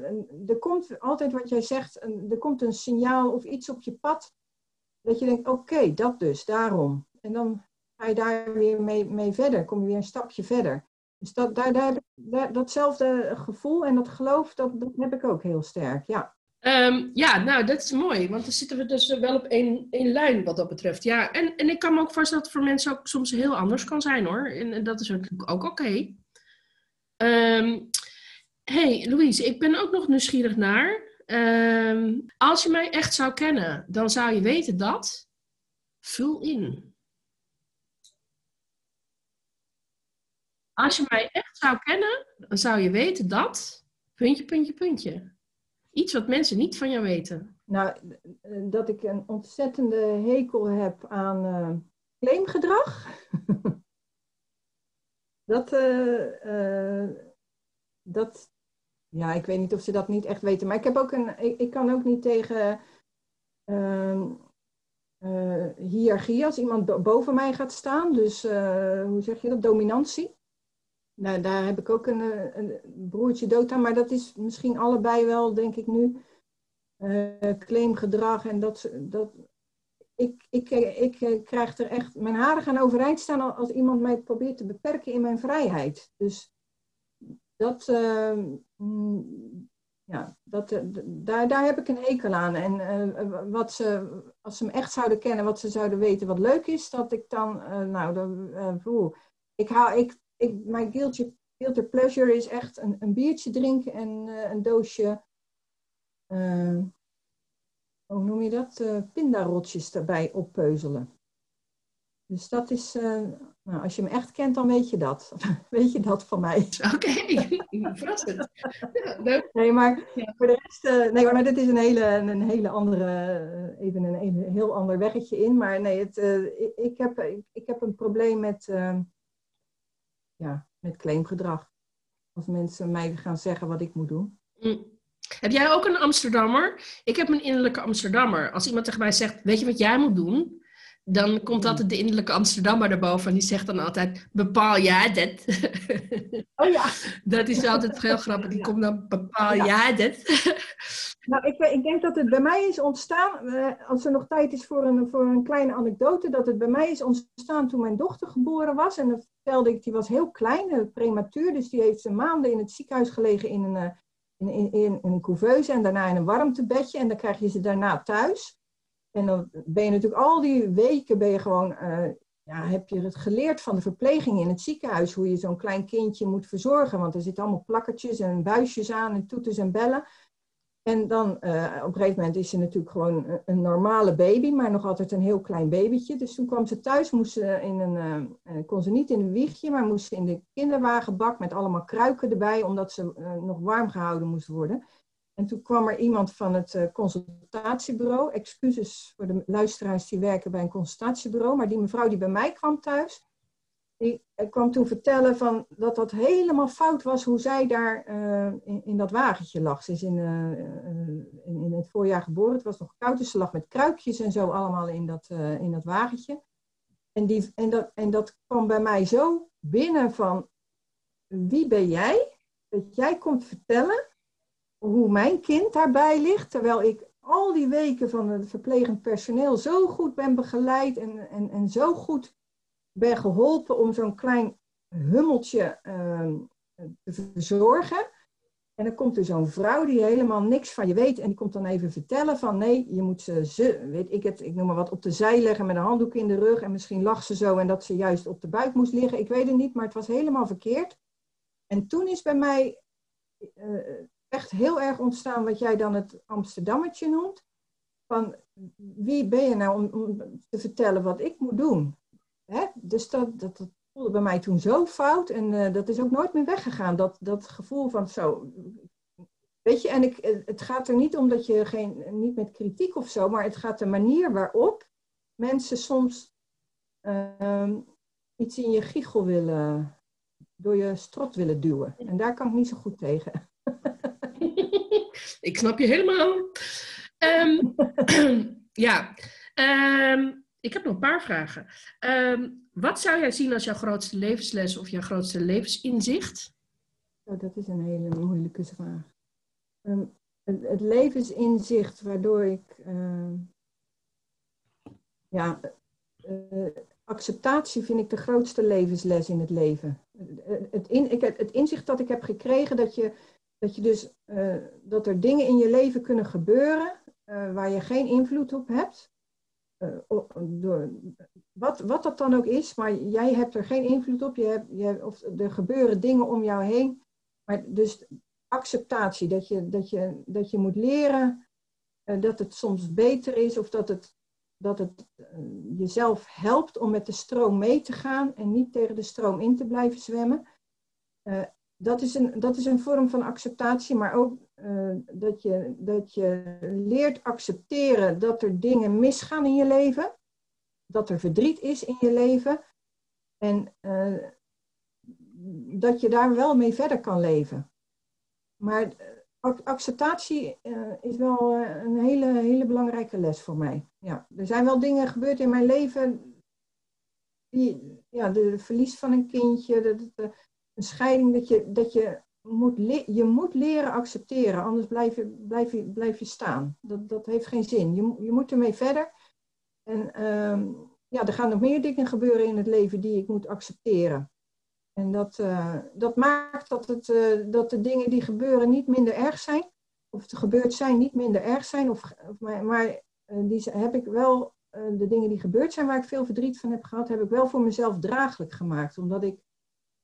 Speaker 3: er komt altijd wat jij zegt, er komt een signaal of iets op je pad, dat je denkt, oké, dat dus, daarom. En dan ga je daar weer mee, mee verder, kom je weer een stapje verder. Dus dat, daar, daar, datzelfde gevoel en dat geloof, dat, dat heb ik ook heel sterk. Ja,
Speaker 2: Ehm, ja, nou, dat is mooi, want dan zitten we dus wel op één, één lijn wat dat betreft. Ja, en, en ik kan me ook voorstellen dat het voor mensen ook soms heel anders kan zijn hoor. En, en dat is natuurlijk ook oké. Ehm, hey, Louise, ik ben ook nog nieuwsgierig naar. Ehm, als je mij echt zou kennen, dan zou je weten dat. Vul in. Als je mij echt zou kennen, dan zou je weten dat. Puntje, puntje, puntje. Iets wat mensen niet van jou weten.
Speaker 3: nou, dat ik een ontzettende hekel heb aan eh, claimgedrag. [LAUGHS] dat, eh, eh, dat, ja, ik weet niet of ze dat niet echt weten. Maar ik heb ook een, ik, kan ook niet tegen ehm, eh, hiërarchie als iemand bo- boven mij gaat staan. Dus eh, hoe zeg je dat? Dominantie. Nou, daar heb ik ook een, eh, een broertje dood aan, maar dat is misschien allebei wel, denk ik nu, claimgedrag en dat, dat ik, ik, ik, ik krijg er echt, mijn haren gaan overeind staan al- als iemand mij probeert te beperken in mijn vrijheid. Dus dat, eh, mm, ja, dat, eh, daar, daar heb ik een hekel aan. En eh, wat ze, als ze me echt zouden kennen, wat ze zouden weten wat leuk is, dat ik dan, eh, nou, dan, ik hou, ik, ik, mijn guilty, guilty pleasure is echt een, een biertje drinken en een doosje, eh, hoe noem je dat, pindarotjes erbij oppeuzelen. Dus dat is, nou, als je me echt kent, dan weet je dat. [LAUGHS] weet je dat van mij. [LAUGHS]
Speaker 2: Oké, [LAUGHS] verrassend. Ja.
Speaker 3: Nee, maar voor de rest, eh, nee, maar dit is een hele, een hele andere, eh, even een, een heel ander weggetje in. Maar nee, het, eh, ik, heb, ik, ik heb een probleem met, eh, ja, met claimgedrag. Als mensen mij gaan zeggen wat ik moet doen.
Speaker 2: Mm. Heb jij ook een Amsterdammer? Ik heb een innerlijke Amsterdammer. Als iemand tegen mij zegt, weet je wat jij moet doen? Dan komt altijd de innerlijke Amsterdammer erboven en die zegt dan altijd, bepaal jij dit? [LAUGHS]
Speaker 3: Oh ja.
Speaker 2: Dat is altijd heel grappig. Die komt dan, bepaal jij dit? [LAUGHS]
Speaker 3: Nou, ik, ik, denk dat het bij mij is ontstaan, uh, als er nog tijd is voor een, voor een kleine anekdote, dat het bij mij is ontstaan toen mijn dochter geboren was. En dan vertelde ik, die was heel klein, uh, prematuur, dus die heeft maanden in het ziekenhuis gelegen in een, uh, in, in, in, een couveuse en daarna in een warmtebedje. En dan krijg je ze daarna thuis. En dan ben je natuurlijk al die weken ben je gewoon, ja, heb je het geleerd van de verpleging in het ziekenhuis, hoe je zo'n klein kindje moet verzorgen. Want er zitten allemaal plakkertjes en buisjes aan en toeters en bellen. En dan uh, op een gegeven moment is ze natuurlijk gewoon een, normale baby, maar nog altijd een heel klein babytje. Dus toen kwam ze thuis, moest ze in een, uh, kon ze niet in een wiegje, maar moest ze in de kinderwagenbak met allemaal kruiken erbij, omdat ze nog warm gehouden moest worden. En toen kwam er iemand van het consultatiebureau, excuses voor de luisteraars die werken bij een consultatiebureau, maar die mevrouw die bij mij kwam thuis, die kwam toen vertellen van dat dat helemaal fout was hoe zij daar uh, in, in, dat wagentje lag. Ze is in, in, in, het voorjaar geboren. Het was nog koud, dus ze lag met kruikjes en zo allemaal in dat, in dat wagentje. En, die, en, dat, en dat kwam bij mij zo binnen van wie ben jij? Dat jij komt vertellen hoe mijn kind daarbij ligt, terwijl ik al die weken van het verplegend personeel zo goed ben begeleid en, en, en zo goed ben geholpen om zo'n klein hummeltje uh, te verzorgen. En dan komt er zo'n vrouw die helemaal niks van je weet. En die komt dan even vertellen van nee, je moet ze, weet ik het, ik noem maar wat, op de zij leggen met een handdoek in de rug. En misschien lag ze zo en dat ze juist op de buik moest liggen. Ik weet het niet, maar het was helemaal verkeerd. En toen is bij mij uh, echt heel erg ontstaan wat jij dan het Amsterdammetje noemt. Van wie ben je nou om, om te vertellen wat ik moet doen? Hè? Dus dat, dat, voelde bij mij toen zo fout en uh, dat is ook nooit meer weggegaan. Dat, dat gevoel van zo. Weet je, en ik, het gaat er niet om dat je geen, niet met kritiek of zo, maar het gaat de manier waarop mensen soms uh, iets in je giegel willen, door je strot willen duwen. En daar kan ik niet zo goed tegen.
Speaker 2: Ik snap je helemaal. Um, [CLEARS THROAT] ja. Um, ik heb nog een paar vragen. Um, wat zou jij zien als jouw grootste levensles of jouw grootste levensinzicht?
Speaker 3: Oh, dat is een hele moeilijke vraag. Het, het, levensinzicht waardoor ik. Ja, uh, acceptatie vind ik de grootste levensles in het leven. Het, in, ik, het inzicht dat ik heb gekregen dat je, dat je dus uh, dat er dingen in je leven kunnen gebeuren waar je geen invloed op hebt. Uh, door, wat, wat dat dan ook is, maar jij hebt er geen invloed op. Je hebt, je of er gebeuren dingen om jou heen. Maar dus acceptatie, dat je, dat je, dat je moet leren uh, dat het soms beter is of dat het, dat het uh, jezelf helpt om met de stroom mee te gaan en niet tegen de stroom in te blijven zwemmen. Dat, is een, dat is een vorm van acceptatie, maar ook uh, dat, je, dat je leert accepteren dat er dingen misgaan in je leven, dat er verdriet is in je leven en uh, dat je daar wel mee verder kan leven. Maar uh, acceptatie is wel een hele, hele belangrijke les voor mij. Ja, er zijn wel dingen gebeurd in mijn leven, die, ja, de verlies van een kindje, de, een scheiding, dat je, dat je moet je moet leren accepteren, anders blijf je, blijf je, blijf je staan. Dat, dat heeft geen zin. Je, je moet ermee verder. En um, ja, er gaan nog meer dingen gebeuren in het leven die ik moet accepteren. En dat, uh, dat maakt dat, het, uh, dat de dingen die gebeuren niet minder erg zijn. Of er gebeurd zijn niet minder erg zijn. Of, of maar maar uh, die heb ik wel, de dingen die gebeurd zijn waar ik veel verdriet van heb gehad, heb ik wel voor mezelf draaglijk gemaakt. Omdat ik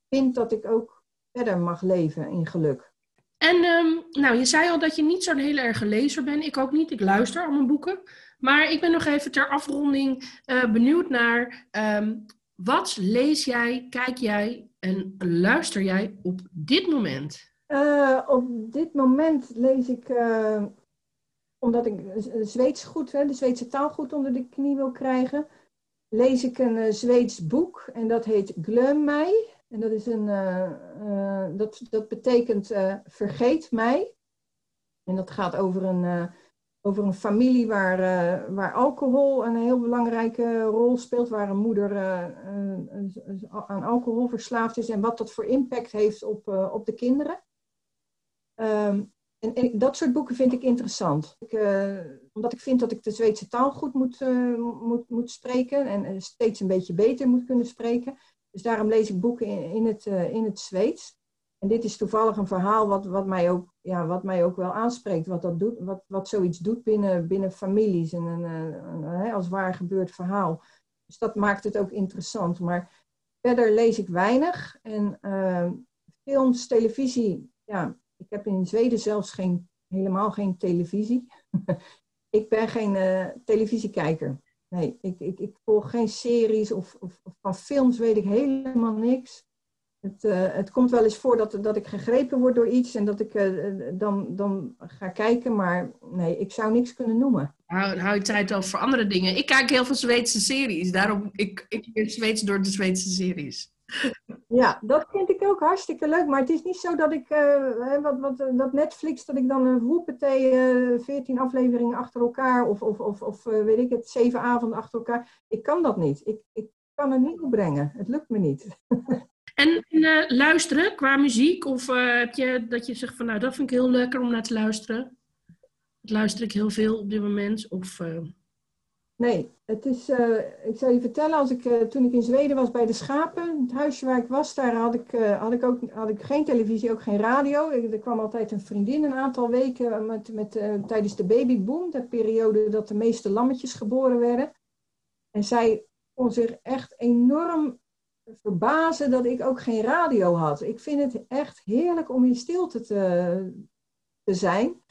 Speaker 3: vind dat ik ook verder mag leven in geluk.
Speaker 2: En um, nou, je zei al dat je niet zo'n hele erge lezer bent. Ik ook niet. Ik luister al mijn boeken. Maar ik ben nog even ter afronding uh, benieuwd naar um, wat lees jij, kijk jij en luister jij op dit moment?
Speaker 3: Uh, op dit moment lees ik, uh, omdat ik Zweeds goed, hè, de Zweedse taal goed onder de knie wil krijgen, lees ik een Zweeds boek en dat heet Glöm mij. En dat, is een, uh, uh, dat, dat betekent uh, vergeet mij. En dat gaat over een, over een familie waar, waar alcohol een heel belangrijke rol speelt. Waar een moeder aan alcohol verslaafd is en wat dat voor impact heeft op, op de kinderen. Ehm, en, dat soort boeken vind ik interessant. Ik, omdat ik vind dat ik de Zweedse taal goed moet, moet, moet spreken en steeds een beetje beter moet kunnen spreken. Dus daarom lees ik boeken in, in het, uh, in het Zweeds. En dit is toevallig een verhaal wat, wat, mij, ook, ja, wat mij ook wel aanspreekt. Wat, dat doet, wat, wat zoiets doet binnen, binnen families. En een, een, als waar gebeurd verhaal. Dus dat maakt het ook interessant. Maar verder lees ik weinig. En films, televisie, ja, ik heb in Zweden zelfs geen, helemaal geen televisie. [LAUGHS] ik ben geen televisiekijker. Nee, ik, ik, ik volg geen series of, of, of, van films weet ik helemaal niks. Het, uh, het komt wel eens voor dat, dat ik gegrepen word door iets en dat ik uh, dan, dan ga kijken, maar nee, ik zou niks kunnen noemen.
Speaker 2: Hou, hou je tijd al voor andere dingen. Ik kijk heel veel Zweedse series, daarom ik, ik ben Zweeds door de Zweedse series.
Speaker 3: Ja, dat vind ik ook hartstikke leuk. Maar het is niet zo dat ik, uh, wat, wat, dat Netflix, dat ik dan een woepetee, uh, 14 afleveringen achter elkaar of, of, of, of weet ik het, zeven avonden achter elkaar. Ik kan dat niet. Ik, ik kan het niet opbrengen. Het lukt me niet.
Speaker 2: en luisteren qua muziek? Of heb je dat je zegt van nou, dat vind ik heel lekker om naar te luisteren? Dat luister ik heel veel op dit moment. Of...
Speaker 3: Nee, het is, uh, ik zal je vertellen, als ik, uh, toen ik in Zweden was bij de schapen, het huisje waar ik was, daar had ik, uh, had ik, ook, had ik geen televisie, ook geen radio. Er kwam altijd een vriendin een aantal weken met, met, tijdens de babyboom, de periode dat de meeste lammetjes geboren werden. En zij kon zich echt enorm verbazen dat ik ook geen radio had. Ik vind het echt heerlijk om in stilte te, te zijn.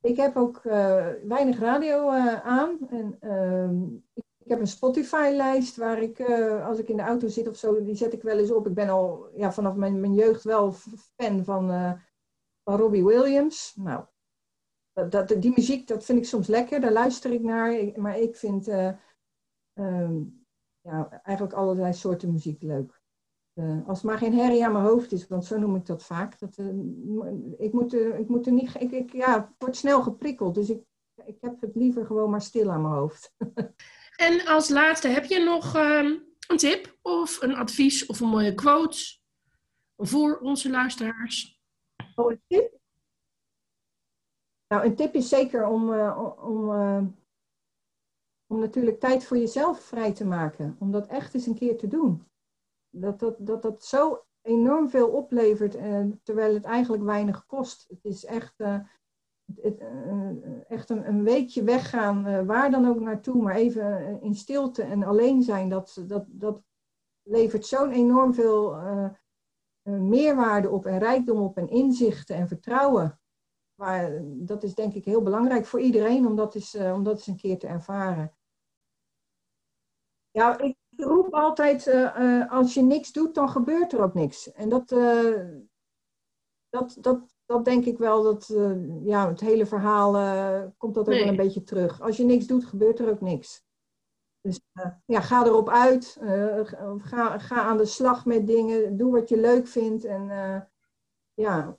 Speaker 3: Ik heb ook uh, weinig radio uh, aan. En, uh, ik, heb een Spotify-lijst waar ik, uh, als ik in de auto zit of zo, die zet ik wel eens op. Ik ben al ja, vanaf mijn, mijn jeugd wel fan van, van Robbie Williams. Nou, dat, dat, die muziek, dat vind ik soms lekker. Daar luister ik naar. Maar ik vind um, ja, eigenlijk allerlei soorten muziek leuk. Uh, als het maar geen herrie aan mijn hoofd is, want zo noem ik dat vaak. Dat, uh, ik, moet, uh, ik moet er niet. Ik, ik, ja, het wordt snel geprikkeld, dus ik, ik heb het liever gewoon maar stil aan mijn hoofd. [LAUGHS]
Speaker 2: en als laatste, heb je nog ehm, een tip of een advies of een mooie quote voor onze luisteraars?
Speaker 3: Oh, een tip? Nou, een tip is zeker om, om, om natuurlijk tijd voor jezelf vrij te maken. Om dat echt eens een keer te doen dat dat, dat dat zo enorm veel oplevert, uh, terwijl het eigenlijk weinig kost. Het is echt, uh, het, uh, echt een, een, weekje weggaan, waar dan ook naartoe, maar even in stilte en alleen zijn, dat, dat, dat levert zo'n enorm veel meerwaarde op en rijkdom op en inzichten en vertrouwen. Maar dat is denk ik heel belangrijk voor iedereen om dat eens, om dat eens een keer te ervaren. Ja, ik, roep altijd, uh, uh, als je niks doet, dan gebeurt er ook niks. En dat, uh, dat, dat, dat denk ik wel, dat ja, het hele verhaal komt dat ook nee. wel een beetje terug. Als je niks doet, gebeurt er ook niks. Dus ja, ga erop uit, ga, ga aan de slag met dingen, doe wat je leuk vindt en ja,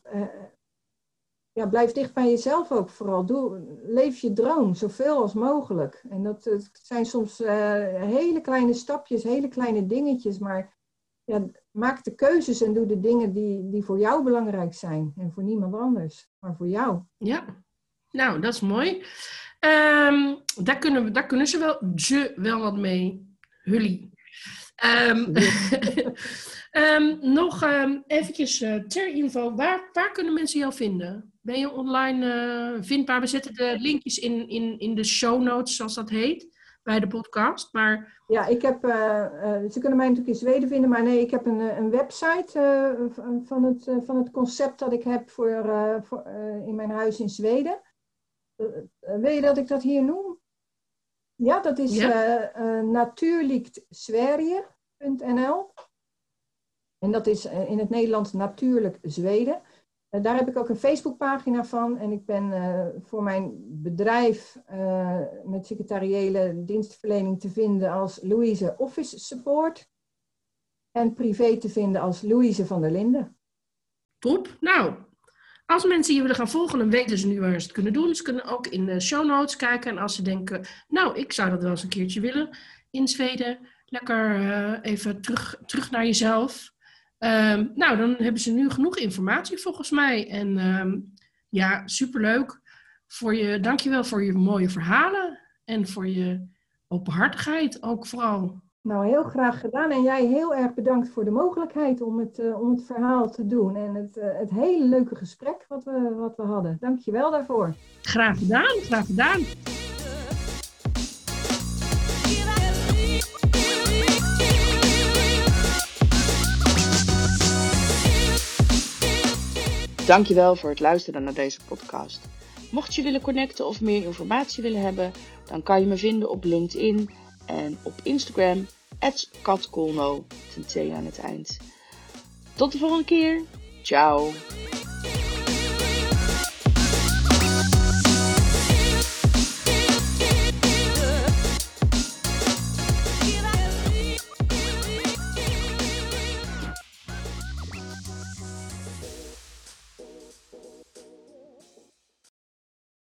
Speaker 3: ja, blijf dicht bij jezelf ook vooral. Doe, leef je droom zoveel als mogelijk. En dat, zijn soms uh, hele kleine stapjes, hele kleine dingetjes. Maar ja, maak de keuzes en doe de dingen die, die voor jou belangrijk zijn. En voor niemand anders, maar voor jou.
Speaker 2: Ja, nou, dat is mooi. Um, daar, kunnen we, daar kunnen ze wel, ze wel wat mee. Hully. Um, um, nog eventjes uh, ter info, waar, waar kunnen mensen jou vinden? Ben je online uh, vindbaar? We zetten de linkjes in, in, in de show notes, zoals dat heet, bij de podcast. Maar...
Speaker 3: Ja, ik heb, uh, ze kunnen mij natuurlijk in Zweden vinden, maar nee, ik heb een, een website van, het, van het concept dat ik heb voor, voor in mijn huis in Zweden. wil je dat ik dat hier noem? Ja, dat is ja. En dat is in het Nederlands natuurlijk Zweden. Uh, daar heb ik ook een Facebookpagina van. En ik ben uh, voor mijn bedrijf uh, met secretariële dienstverlening te vinden als Louise Office Support. En privé te vinden als Louise van der Linden.
Speaker 2: Top. Nou, Als mensen je willen gaan volgen, dan weten ze nu waar ze het kunnen doen. Ze kunnen ook in de show notes kijken. En als ze denken, nou, ik zou dat wel eens een keertje willen in Zweden. Lekker eh, even terug, terug naar jezelf. Ehm, nou, dan hebben ze nu genoeg informatie volgens mij. En ehm, ja, superleuk. Voor je, dankjewel voor je mooie verhalen. En voor je openhartigheid ook vooral.
Speaker 3: Nou, heel graag gedaan. En jij heel erg bedankt voor de mogelijkheid om het, uh, om het verhaal te doen. En het, uh, het hele leuke gesprek wat we, wat we hadden. Dank je wel daarvoor.
Speaker 2: Graag gedaan, graag gedaan.
Speaker 1: Dankjewel voor het luisteren naar deze podcast. Mocht je willen connecten of meer informatie willen hebben, dan kan je me vinden op LinkedIn en op Instagram, katkolno, ten aan het eind. Tot de volgende keer. Ciao.